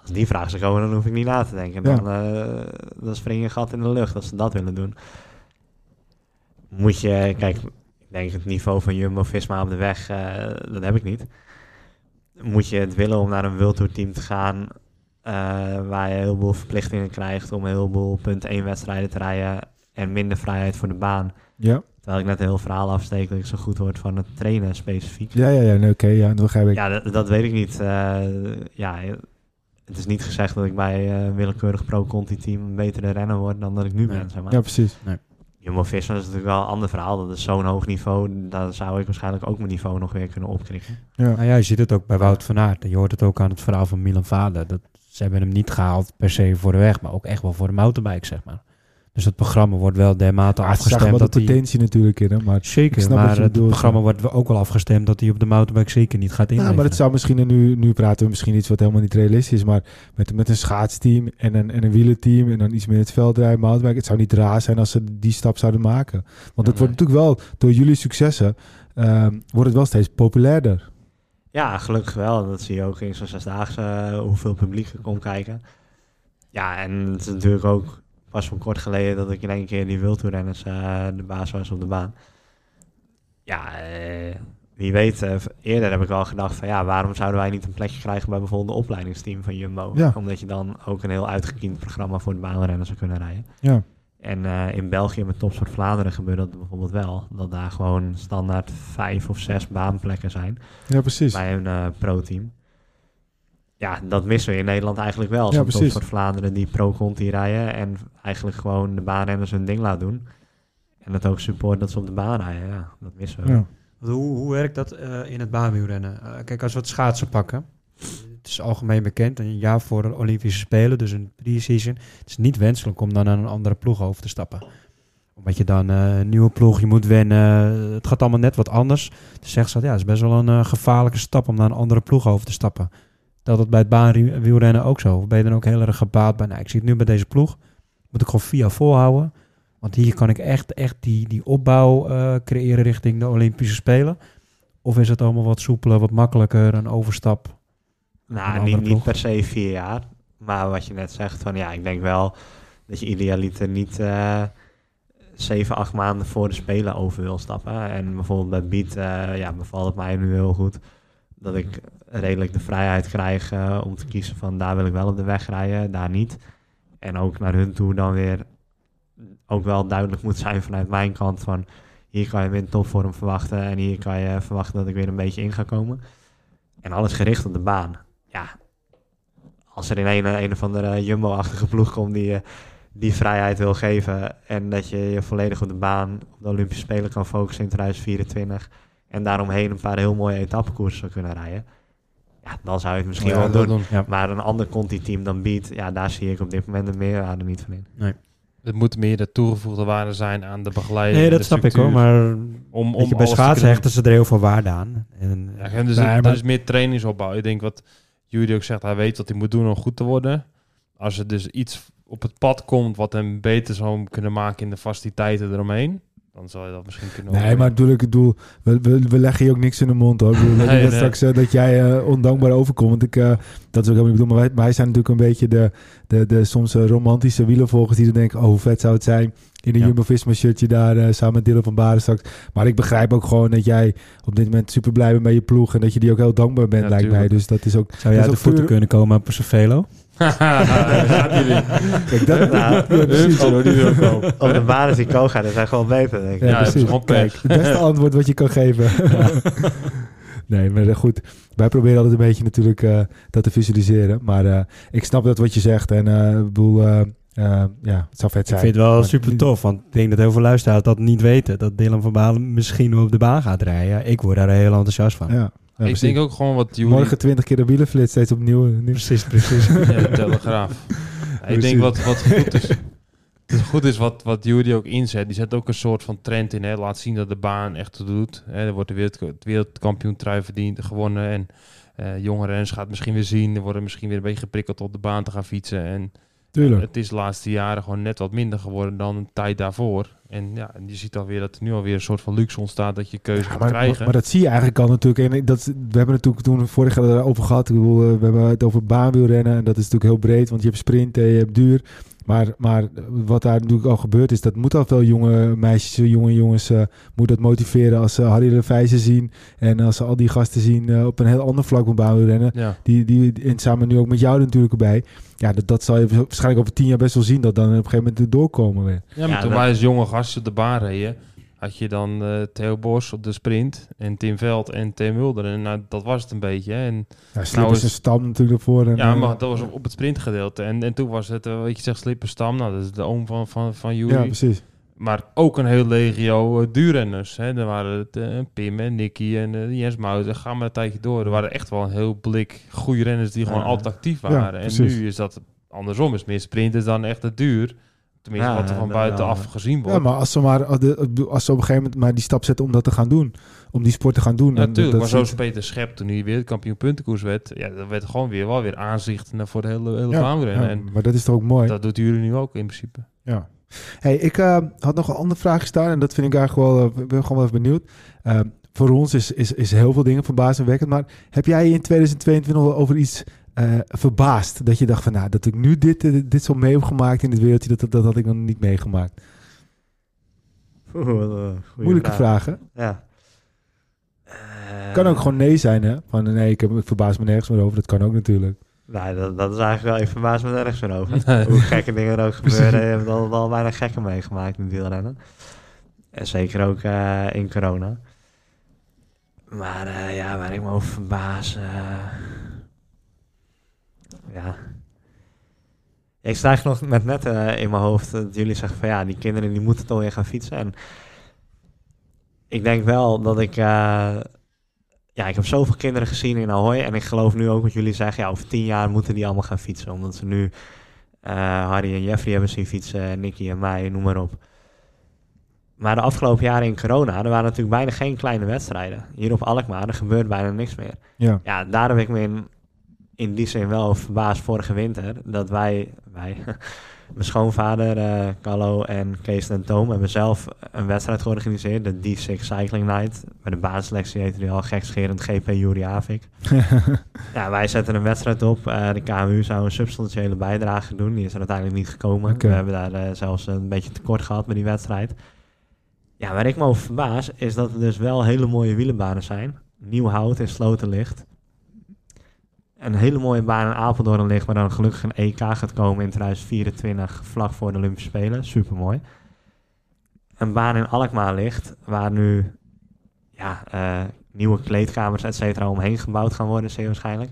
als die vraag zou komen, dan hoef ik niet na te denken. Ja. Dan, eh, dan spring je een gat in de lucht als ze dat willen doen. Moet je, kijk, ik denk het niveau van Jumbo-Visma op de weg, eh, dat heb ik niet. Moet je het willen om naar een World Tour team te gaan, eh, waar je een heleboel verplichtingen krijgt om een heleboel punt 1 wedstrijden te rijden en minder vrijheid voor de baan. ja. Terwijl ik net een heel verhaal afsteek dat ik zo goed word van het trainen specifiek. ja, ja, ja, nee, oké, ja, dat begrijp ik. Ja, dat, dat weet ik niet. Eh, ja, het is niet gezegd dat ik bij eh, een willekeurig pro-conti team een betere renner word dan dat ik nu Nee. ben. Zeg maar. Ja, precies. Jumbo-Visma is natuurlijk wel een ander verhaal. Dat is zo'n hoog niveau. Daar zou ik waarschijnlijk ook mijn niveau nog weer kunnen opkrikken. Ja. Nou ja, je ziet het ook bij Wout van Aert. Je hoort het ook aan het verhaal van Milan Vader. Dat, ze hebben hem niet gehaald per se voor de weg, maar ook echt wel voor de mountainbike, zeg maar. Dus het programma wordt wel dermate afgestemd wel de dat hij... potentie natuurlijk in hem, maar... Ik Zeker, maar je het bedoelt, programma ja. wordt ook wel afgestemd dat hij op de mountainbike zeker niet gaat Ja, inleveren. maar het zou misschien, en nu, nu praten we misschien iets wat helemaal niet realistisch is, maar met, met een schaatsteam en een, en een wielerteam en dan iets meer het veldrijden, mountainbike, het zou niet raar zijn als ze die stap zouden maken. Want het Nee. wordt natuurlijk wel, door jullie successen, ehm, wordt het wel steeds populairder. Ja, gelukkig wel. Dat zie je ook in zo'n zesdaagse eh, hoeveel publiek er komt kijken. Ja, en het is natuurlijk ook pas van kort geleden dat ik in één keer die wildtoerrenners eh de baas was op de baan. Ja, eh, wie weet, eh, eerder heb ik al gedacht van ja, waarom zouden wij niet een plekje krijgen bij bijvoorbeeld de opleidingsteam van Jumbo? Ja. Omdat je dan ook een heel uitgekiend programma voor de baanrenners zou kunnen rijden. Ja. En in België met Topsport Vlaanderen gebeurt dat bijvoorbeeld wel. Dat daar gewoon standaard vijf of zes baanplekken zijn Ja, precies. bij een pro-team. Ja, dat missen we in Nederland eigenlijk wel. Zo'n precies. voor Vlaanderen die pro-conti rijden en eigenlijk gewoon de baanrenners hun ding laat doen. En het ook support dat ze op de baan rijden. Ja, dat missen we. Ja. Hoe, hoe werkt dat eh, in het baanwielrennen? Eh, kijk, als we het schaatsen pakken. Het is algemeen bekend, een jaar voor de Olympische Spelen, dus een pre-season. Het is niet wenselijk om dan naar een andere ploeg over te stappen. Omdat je dan eh, een nieuwe ploeg, je moet wennen. Het gaat allemaal net wat anders. Dus zegt ze, ja, het is best wel een gevaarlijke stap om naar een andere ploeg over te stappen. Dat bij het baanwielrennen ook zo? Of ben je dan ook heel erg gebaat bij, nou, ik zie het nu bij deze ploeg. Moet ik gewoon via volhouden. Want hier kan ik echt, echt die, die opbouw eh, creëren richting de Olympische Spelen. Of is het allemaal wat soepeler, wat makkelijker, een overstap? Nou, niet, niet per se vier jaar. Maar wat je net zegt, van ja, ik denk wel dat je idealiter niet eh, zeven, acht maanden voor de Spelen over wil stappen. En bijvoorbeeld bij Beat, eh, ja, bevalt het mij nu heel goed dat ik redelijk de vrijheid krijg om te kiezen van daar wil ik wel op de weg rijden, daar niet. En ook naar hun toe dan weer ook wel duidelijk moet zijn vanuit mijn kant van hier kan je weer een topvorm verwachten en hier kan je verwachten dat ik weer een beetje in ga komen. En alles gericht op de baan. Ja, als er in een, een of andere jumbo-achtige ploeg komt die je die vrijheid wil geven en dat je je volledig op de baan op de Olympische Spelen kan focussen in 2024 en daaromheen een paar heel mooie etappekoersen zou kunnen rijden. Ja, dan zou je het misschien Ja, wel doen. Ja. Maar een ander Conti-team dan Beat, ja, daar zie ik op dit moment de meerwaarde niet van in. Het moet meer de toegevoegde waarde zijn aan de begeleiding. Nee, dat snap ik hoor, maar Om, om je, bij schaatsen hechten ze er heel veel waarde aan. En, Ja, en dus Nee, maar- is meer trainingsopbouw. Ik denk wat Judy ook zegt, hij weet wat hij moet doen om goed te worden. Als er dus iets op het pad komt wat hem beter zou kunnen maken in de faciliteiten eromheen, dan zal je dat misschien kunnen Nee, maar natuurlijk, ik bedoel, we, we, we leggen je ook niks in de mond hoor. Ik bedoel, Nee, dat, nee. straks eh, dat jij eh, ondankbaar overkomt. Want ik, eh, dat is ook helemaal niet bedoeld. Maar wij, wij zijn natuurlijk een beetje de, de, de soms eh, romantische wielervolgers die dan denken, oh hoe vet zou het zijn in een Ja. Jumbo-Visma shirtje daar eh, samen met Dylan van Baren straks. Maar ik begrijp ook gewoon dat jij op dit moment super blij bent met je ploeg en dat je die ook heel dankbaar bent, Ja, lijkt mij. Dus dat is ook... Zou je dat uit is de voeten puur- kunnen komen op een velo? Gaat jullie. Kijk, dat, Nou, ja, precies. Ik ook. Op de banen die Koga, dat zijn gewoon beter, denk ik. Ja, Ja, precies. gewoon Kijk, het beste antwoord wat je kan geven. (laughs) nee, maar eh, goed. Wij proberen altijd een beetje natuurlijk eh, dat te visualiseren. Maar eh, ik snap dat wat je zegt. En eh, ik bedoel, ja, het zou vet Ik zijn. vind het wel Maar super tof, want ik denk dat heel veel luisteraars dat niet weten. Dat Dylan van Balen misschien op de baan gaat rijden. Ik word daar heel enthousiast van. Ja, ja, ik denk ook gewoon wat Jury... Morgen twintig keer de wielenflits steeds opnieuw. nieuw. (laughs) Precies, precies. Ja, de Telegraaf. Ja, (laughs) ik denk wat, wat goed is... (laughs) Het goed is wat, wat Jury ook inzet. Die zet ook een soort van trend in. Hè. Laat zien dat de baan echt toe doet. Hè. Er wordt de wereld, het wereldkampioen trui verdiend, gewonnen. En eh jonge renners gaat misschien weer zien. Er worden misschien weer een beetje geprikkeld op de baan te gaan fietsen. En Tuurlijk. het is de laatste jaren gewoon net wat minder geworden dan een tijd daarvoor. En ja, en je ziet alweer dat er nu alweer een soort van luxe ontstaat dat je keuze Ja, gaat krijgen. maar dat zie je eigenlijk al natuurlijk. En dat, we hebben het natuurlijk toen vorig jaar erover gehad. Ik bedoel, eh, we hebben het over baanwielrennen. En dat is natuurlijk heel breed, want je hebt sprinten, je hebt duur. Maar, maar wat daar natuurlijk al gebeurd is, dat moet al veel jonge meisjes, jonge jongens, eh moet dat motiveren als ze Harry de Vijzen zien. En als ze al die gasten zien eh, op een heel ander vlak van baanwielrennen. ja. Die, die, en samen nu ook met jou natuurlijk erbij. Ja, dat, dat zal je waarschijnlijk over tien jaar best wel zien. Dat dan op een gegeven moment doorkomen weer. Ja, maar Ja, toen wij als jonge gasten de baan reden, had je dan eh, Theo Bos op de sprint en Tim Veld en Tim Mulder. En nou, dat was het een beetje. hè. En, Ja, Slip is een stam natuurlijk ervoor. En, ja, eh, maar dat was op, het sprintgedeelte. En, en toen was het, eh, weet je, zegt Slippenstam, nou, dat is de oom van, van, van Jury. ja, precies. maar ook een heel legio uh, duurrenners. Hè. Er waren het, Pim en Nicky en Jens Mouten. Ga maar een tijdje door. Er waren echt wel een heel blik goede renners die gewoon altijd actief Ja, waren. en nu is dat andersom. Is meer sprinters dan echt het duur. Tenminste, Ja, wat er van buitenaf wel. gezien wordt. Ja, maar als ze, maar, als de- als ze op een gegeven moment maar die stap zetten om dat te gaan doen. Om die sport te gaan doen. Ja, natuurlijk. dat Maar zo is is Peter Schep toen hij weer kampioen puntenkoers werd. Ja, dat werd gewoon weer wel weer aanzicht naar- voor de hele, hele ja, baanrennen. ja, En maar dat is toch ook mooi. dat doet jullie nu ook in principe. Ja. Hey, ik eh, had nog een andere vraag staan en dat vind ik eigenlijk wel, eh, ik ben gewoon wel even benieuwd. Eh, voor ons is, is, is heel veel dingen verbazingwekkend, maar heb jij in 2022 wel over iets eh, verbaasd? Dat je dacht van, nou, dat ik nu dit, eh, dit zo mee heb gemaakt in het wereldje, dat, dat, dat had ik nog niet meegemaakt. Oeh, Moeilijke vraag, hè? Ja. Kan Eh, ook gewoon nee zijn, hè? Van nee, ik, heb, ik verbaas me nergens meer over. Dat kan ook natuurlijk. Nee, dat, dat is eigenlijk wel, ik verbaas me nergens meer over. (laughs) Nee. Hoe gekke dingen er ook (laughs) gebeuren, je hebt al, al bijna gekke meegemaakt in wielrennen. En zeker ook eh, in corona. Maar eh, ja, waar ik me over verbaas... ja... Ik sta nog met net eh, in mijn hoofd dat jullie zeggen van ja, die kinderen die moeten toch weer gaan fietsen. En ik denk wel dat ik... eh, ja, ik heb zoveel kinderen gezien in Ahoy. En ik geloof nu ook wat jullie zeggen. Ja, over tien jaar moeten die allemaal gaan fietsen. Omdat ze nu eh, Harry en Jeffrey hebben zien fietsen. en Nicky en mij, noem maar op. Maar de afgelopen jaren in corona, er waren natuurlijk bijna geen kleine wedstrijden. Hier op Alkmaar, er gebeurt bijna niks meer. Ja. Ja, daar heb ik me in, in die zin wel verbaasd vorige winter. Dat wij, wij (laughs) mijn schoonvader, eh Carlo en Kees en Toom hebben zelf een wedstrijd georganiseerd. De D6 Cycling Night. Bij de baanselectie heette die al gekscherend GP Juri Avik. (laughs) Ja, wij zetten een wedstrijd op. Eh, de KMU zou een substantiële bijdrage doen. Die is er uiteindelijk niet gekomen. We hebben daar eh, zelfs een beetje tekort gehad bij die wedstrijd. Ja, waar ik me over verbaas, is dat er dus wel hele mooie wielenbanen zijn. Nieuw hout in Slotenlicht. Een hele mooie baan in Apeldoorn ligt, waar dan gelukkig een EK gaat komen in 2024, vlak voor de Olympische Spelen. Super mooi. Een baan in Alkmaar ligt, waar nu ja, eh, nieuwe kleedkamers, et cetera, omheen gebouwd gaan worden, zeer waarschijnlijk.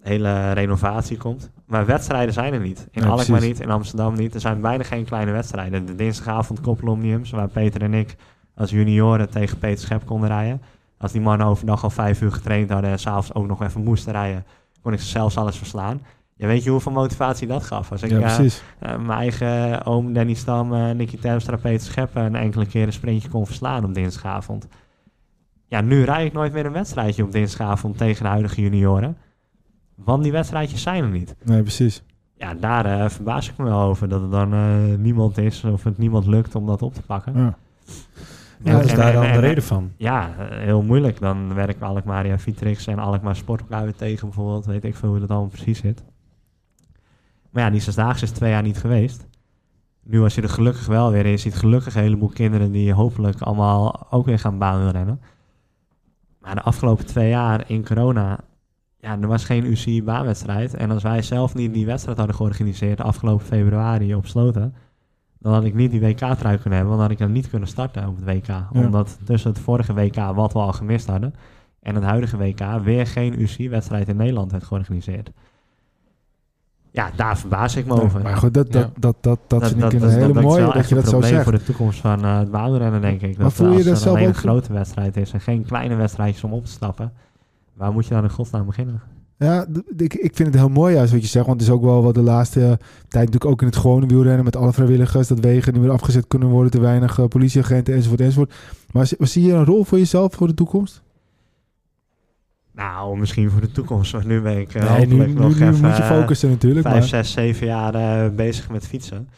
Hele renovatie komt. Maar wedstrijden zijn er niet. In Alkmaar precies. niet, in Amsterdam niet. Er zijn bijna geen kleine wedstrijden. De dinsdagavond koppelomniums, waar Peter en ik als junioren tegen Peter Schep konden rijden. Als die mannen overdag al vijf uur getraind hadden en s'avonds ook nog even moesten rijden, kon ik ze zelfs alles verslaan. Ja, weet je hoeveel motivatie dat gaf? Als ik ja, eh, eh, mijn eigen oom Danny Stam, eh Nicky Terpstra, Peter Scheppen een enkele keer een sprintje kon verslaan op dinsdagavond. Ja, nu rijd ik nooit meer een wedstrijdje op dinsdagavond tegen de huidige junioren. Want die wedstrijdjes zijn er niet. Nee, precies. Ja, daar verbaas ik me wel over dat er dan niemand is of het niemand lukt om dat op te pakken. Ja. Ja, wat is daar dan de en- reden van? Ja, heel moeilijk. Dan werken Alkmaar ja, Vitrix en Alkmaar Sport elkaar weer tegen bijvoorbeeld. Weet ik veel hoe dat allemaal precies zit. Maar ja, die zesdaagse is twee jaar niet geweest. Nu was je er gelukkig wel weer. en Je ziet gelukkig een heleboel kinderen die hopelijk allemaal ook weer gaan baanwielrennen. Maar de afgelopen twee jaar in corona, ja, er was geen UCI-baanwedstrijd. En als wij zelf niet die wedstrijd hadden georganiseerd afgelopen februari op Sloten, dan had ik niet die WK-trui kunnen hebben, want dan had ik dan niet kunnen starten op het WK. Omdat tussen het vorige WK, wat we al gemist hadden, en het huidige WK weer geen UCI-wedstrijd in Nederland werd georganiseerd. Ja, daar verbaas ik me over. maar goed, dat, dat, Ja. dat, dat, dat, vind ik een is- hele is mooie wel dat echt je een dat zo probleem zegt. voor de toekomst van eh, het baanrennen, denk ik. Maar Dat voel je als dat er zelf een grote wedstrijd is en geen kleine wedstrijdjes om op te stappen, waar moet je dan in godsnaam beginnen? Ja, ik, ik vind het heel mooi juist wat je zegt. Want het is ook wel wat de laatste tijd natuurlijk ook in het gewone wielrennen... met alle vrijwilligers, dat wegen niet meer afgezet kunnen worden... te weinig eh, politieagenten enzovoort enzovoort. Maar zie, je een rol voor jezelf voor de toekomst? Nou, misschien voor de toekomst. Want nu ben ik eh, nee, nu, nu, nog nu even moet je eh, focussen natuurlijk. vijf, maar, zes, zeven jaar eh, bezig met fietsen.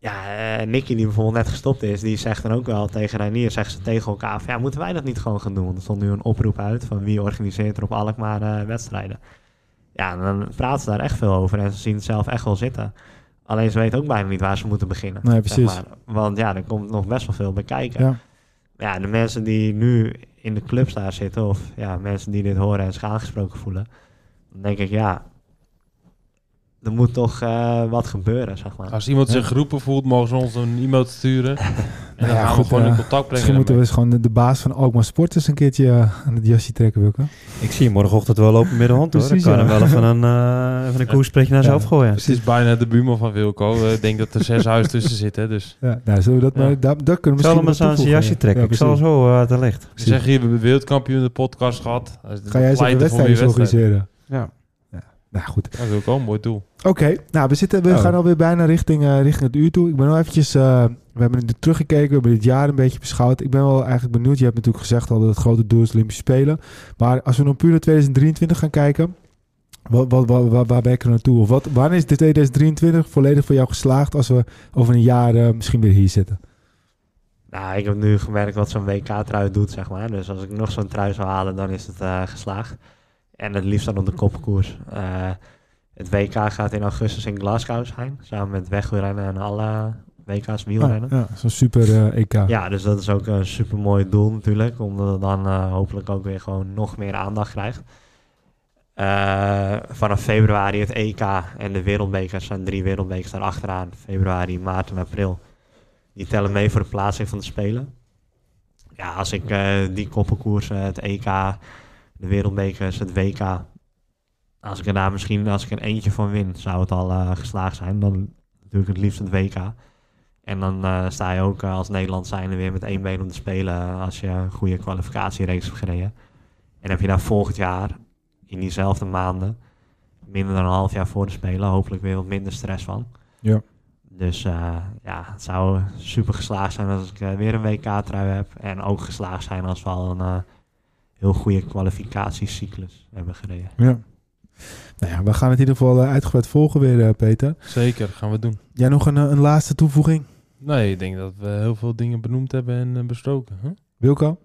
Ja, eh Nicky die bijvoorbeeld net gestopt is, die zegt dan ook wel tegen Reinier, zeggen ze tegen elkaar van ja, moeten wij dat niet gewoon gaan doen? Want er stond nu een oproep uit van wie organiseert er op Alkmaar eh, wedstrijden. Ja, dan praten ze daar echt veel over en ze zien het zelf echt wel zitten. Alleen ze weten ook bijna niet waar ze moeten beginnen. Nee, zeg precies. maar. Want ja, er komt nog best wel veel bij kijken. Ja. Ja, de mensen die nu in de clubs daar zitten, of ja, mensen die dit horen en zich aangesproken voelen, dan denk ik ja, er moet toch eh, wat gebeuren, zeg maar. Als iemand zich geroepen voelt, mogen ze ons een e-mail sturen. (laughs) En dan ja, gaan we gewoon in contact brengen. Misschien moeten we eens gewoon de, de baas van Alkmaar Sport eens een keertje eh, aan het jasje trekken, Wilco. Ik zie je morgenochtend wel lopen met de hand hoor. Precies, Dan kan ja. hem wel even een, eh even een koerspretje naar Ja. zelf gooien. Het is bijna de buurman van Wilco. Ik denk dat er zes (laughs) huizen tussen zitten. Dus Ja, nou, zullen we dat Ja. maar... Daar, daar kunnen Ik we zal hem misschien eens aan zijn jasje trekken. Ja, ik zal zo eh, de licht. ze zeggen hier, we hebben wereldkampioen in de podcast gehad. Ga jij eens even wedstrijden organiseren? Ja. Nou, goed. Dat is ook wel een mooi doel. Oké, nou, we, zitten, we Oh. gaan alweer bijna richting, eh, richting het uur toe. Ik ben nog eventjes... eh, we hebben nu teruggekeken, we hebben dit jaar een beetje beschouwd. Ik ben wel eigenlijk benieuwd. Je hebt natuurlijk gezegd al dat het grote doel is Olympische Spelen. Maar als we nog puur naar 2023 gaan kijken... Wat, wat, wat, waar, waar ben ik er naartoe? Of wat, wanneer is de 2023 volledig voor jou geslaagd... als we over een jaar eh, misschien weer hier zitten? Nou, ik heb nu gemerkt wat zo'n WK-trui doet, zeg maar. Dus als ik nog zo'n trui zou halen, dan is het eh, geslaagd. En het liefst dan op de kopkoers. Eh, het WK gaat in augustus in Glasgow zijn. Samen met wegwielrennen en alle WK's wielrennen. Ah, ja, zo'n super eh, EK. Ja, dus dat is ook een super mooi doel natuurlijk. Omdat het dan eh, hopelijk ook weer gewoon nog meer aandacht krijgt. Vanaf februari het EK en de wereldbekers zijn drie wereldbekers daar achteraan. Februari, maart en april. Die tellen mee voor de plaatsing van de Spelen. Ja, als ik die koppelkoersen, het EK, de wereldbekers, het WK... Als ik er daar misschien, als ik er eentje van win, zou het al eh, geslaagd zijn. Dan doe ik het liefst het WK. En dan eh, sta je ook eh, als Nederland zijnde weer met één been om te spelen als je een goede kwalificatiereeks hebt gereden. En heb je daar volgend jaar, in diezelfde maanden, minder dan een half jaar voor de Spelen, hopelijk weer wat minder stress van. Ja. Dus ja, het zou super geslaagd zijn als ik weer een WK-trui heb. En ook geslaagd zijn als we al een heel goede kwalificatiecyclus hebben gereden. Ja. Nou ja, we gaan het in ieder geval eh, uitgebreid volgen weer, eh, Peter. Zeker, gaan we doen. Jij nog een, eh, een laatste toevoeging? Nee, ik denk dat we heel veel dingen benoemd hebben en besproken. Huh? Wilco?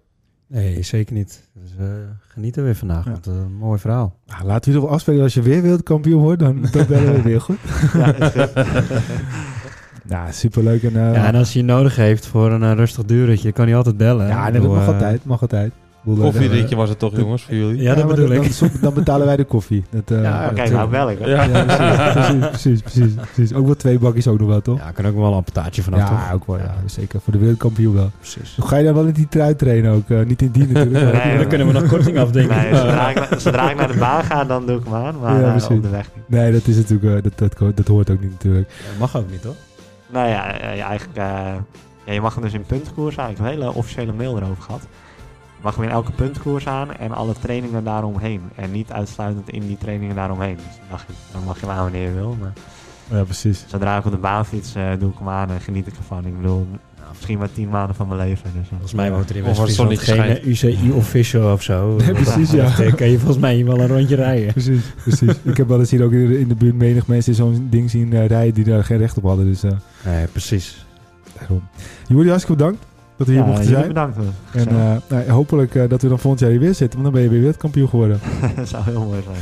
Nee, zeker niet. Dus geniet er weer vandaag. Ja. Want, een mooi verhaal. Nou, laten we in ieder geval afspreken als je weer wereldkampioen wordt, dan, dan bellen we (laughs) weer goed. Ja. Nou, (laughs) superleuk. En, eh, ja, en als hij je nodig heeft voor een rustig duurtje, kan hij altijd bellen. ja, nee, dat mag altijd. Mag altijd. Bedoel, eh, was het toch, jongens, voor jullie? Ja, dat maar bedoel dan, ik. Dan, dan betalen wij de koffie. (laughs) Dat, eh, Ja, Oké, dat- nou bel ik. Ja. Ja, precies, precies, precies. Ook wel twee bakjes ook nog wel, toch? Ja, kan ook wel een amputaatje vanaf, Ja, toch? ook wel. Ja, zeker. Voor de wereldkampioen wel. precies. Ga je daar wel in die trui trainen ook? eh, niet in die natuurlijk. (laughs) maar- Nee, dan kunnen we nog korting afdenken. Nee, zodra, ik, zodra ik naar de baan ga, dan doe ik hem aan. Maar Ja, precies. op de weg niet. Nee, dat is natuurlijk, eh, dat, dat, dat hoort ook niet natuurlijk. Ja, mag ook niet, toch? Nou ja, ja, eigenlijk, eh, ja, je mag hem dus in. Ik heb een hele officiële mail erover gehad. Mag in elke puntenkoers aan en alle trainingen daaromheen. En niet uitsluitend in die trainingen daaromheen. Dus dan mag je, dan mag je hem aan wanneer je wil. Maar Ja, precies. zodra ik op de baan fiets, eh, doe ik hem aan en geniet ik ervan. Ik bedoel, misschien maar tien maanden van mijn leven. Dus. Volgens mij woont er in West-Friesland geen eh, UCI-official of zo. (laughs) Nee, precies, ja. Dan kan je volgens mij wel een rondje rijden. Precies, precies. (laughs) ik heb wel eens hier ook in de, in de buurt menig mensen zo'n ding zien eh, rijden die daar geen recht op hadden. Dus, eh, Nee, precies. daarom. Jullie hartstikke bedankt dat we hier Ja, mochten zijn. bedankt. En eh, nou, hopelijk eh, dat we dan volgend jaar hier weer zitten, want dan ben je weer wereldkampioen geworden. (laughs) dat zou heel mooi zijn.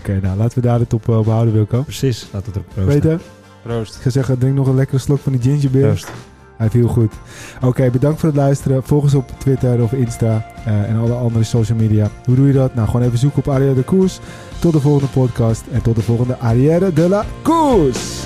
Oké, nou laten we daar het op, eh, op houden, Wilco. Precies, laten we het erop proosten. Peter, Proost. ik ga zeggen, drink nog een lekkere slok van die gingerbeer. Proost. Hij viel goed. Oké, bedankt voor het luisteren. Volg ons op Twitter of Insta eh, en alle andere social media. Hoe doe je dat? Nou, gewoon even zoeken op Arrière de Koers. Tot de volgende podcast en tot de volgende Arrière de la Koers.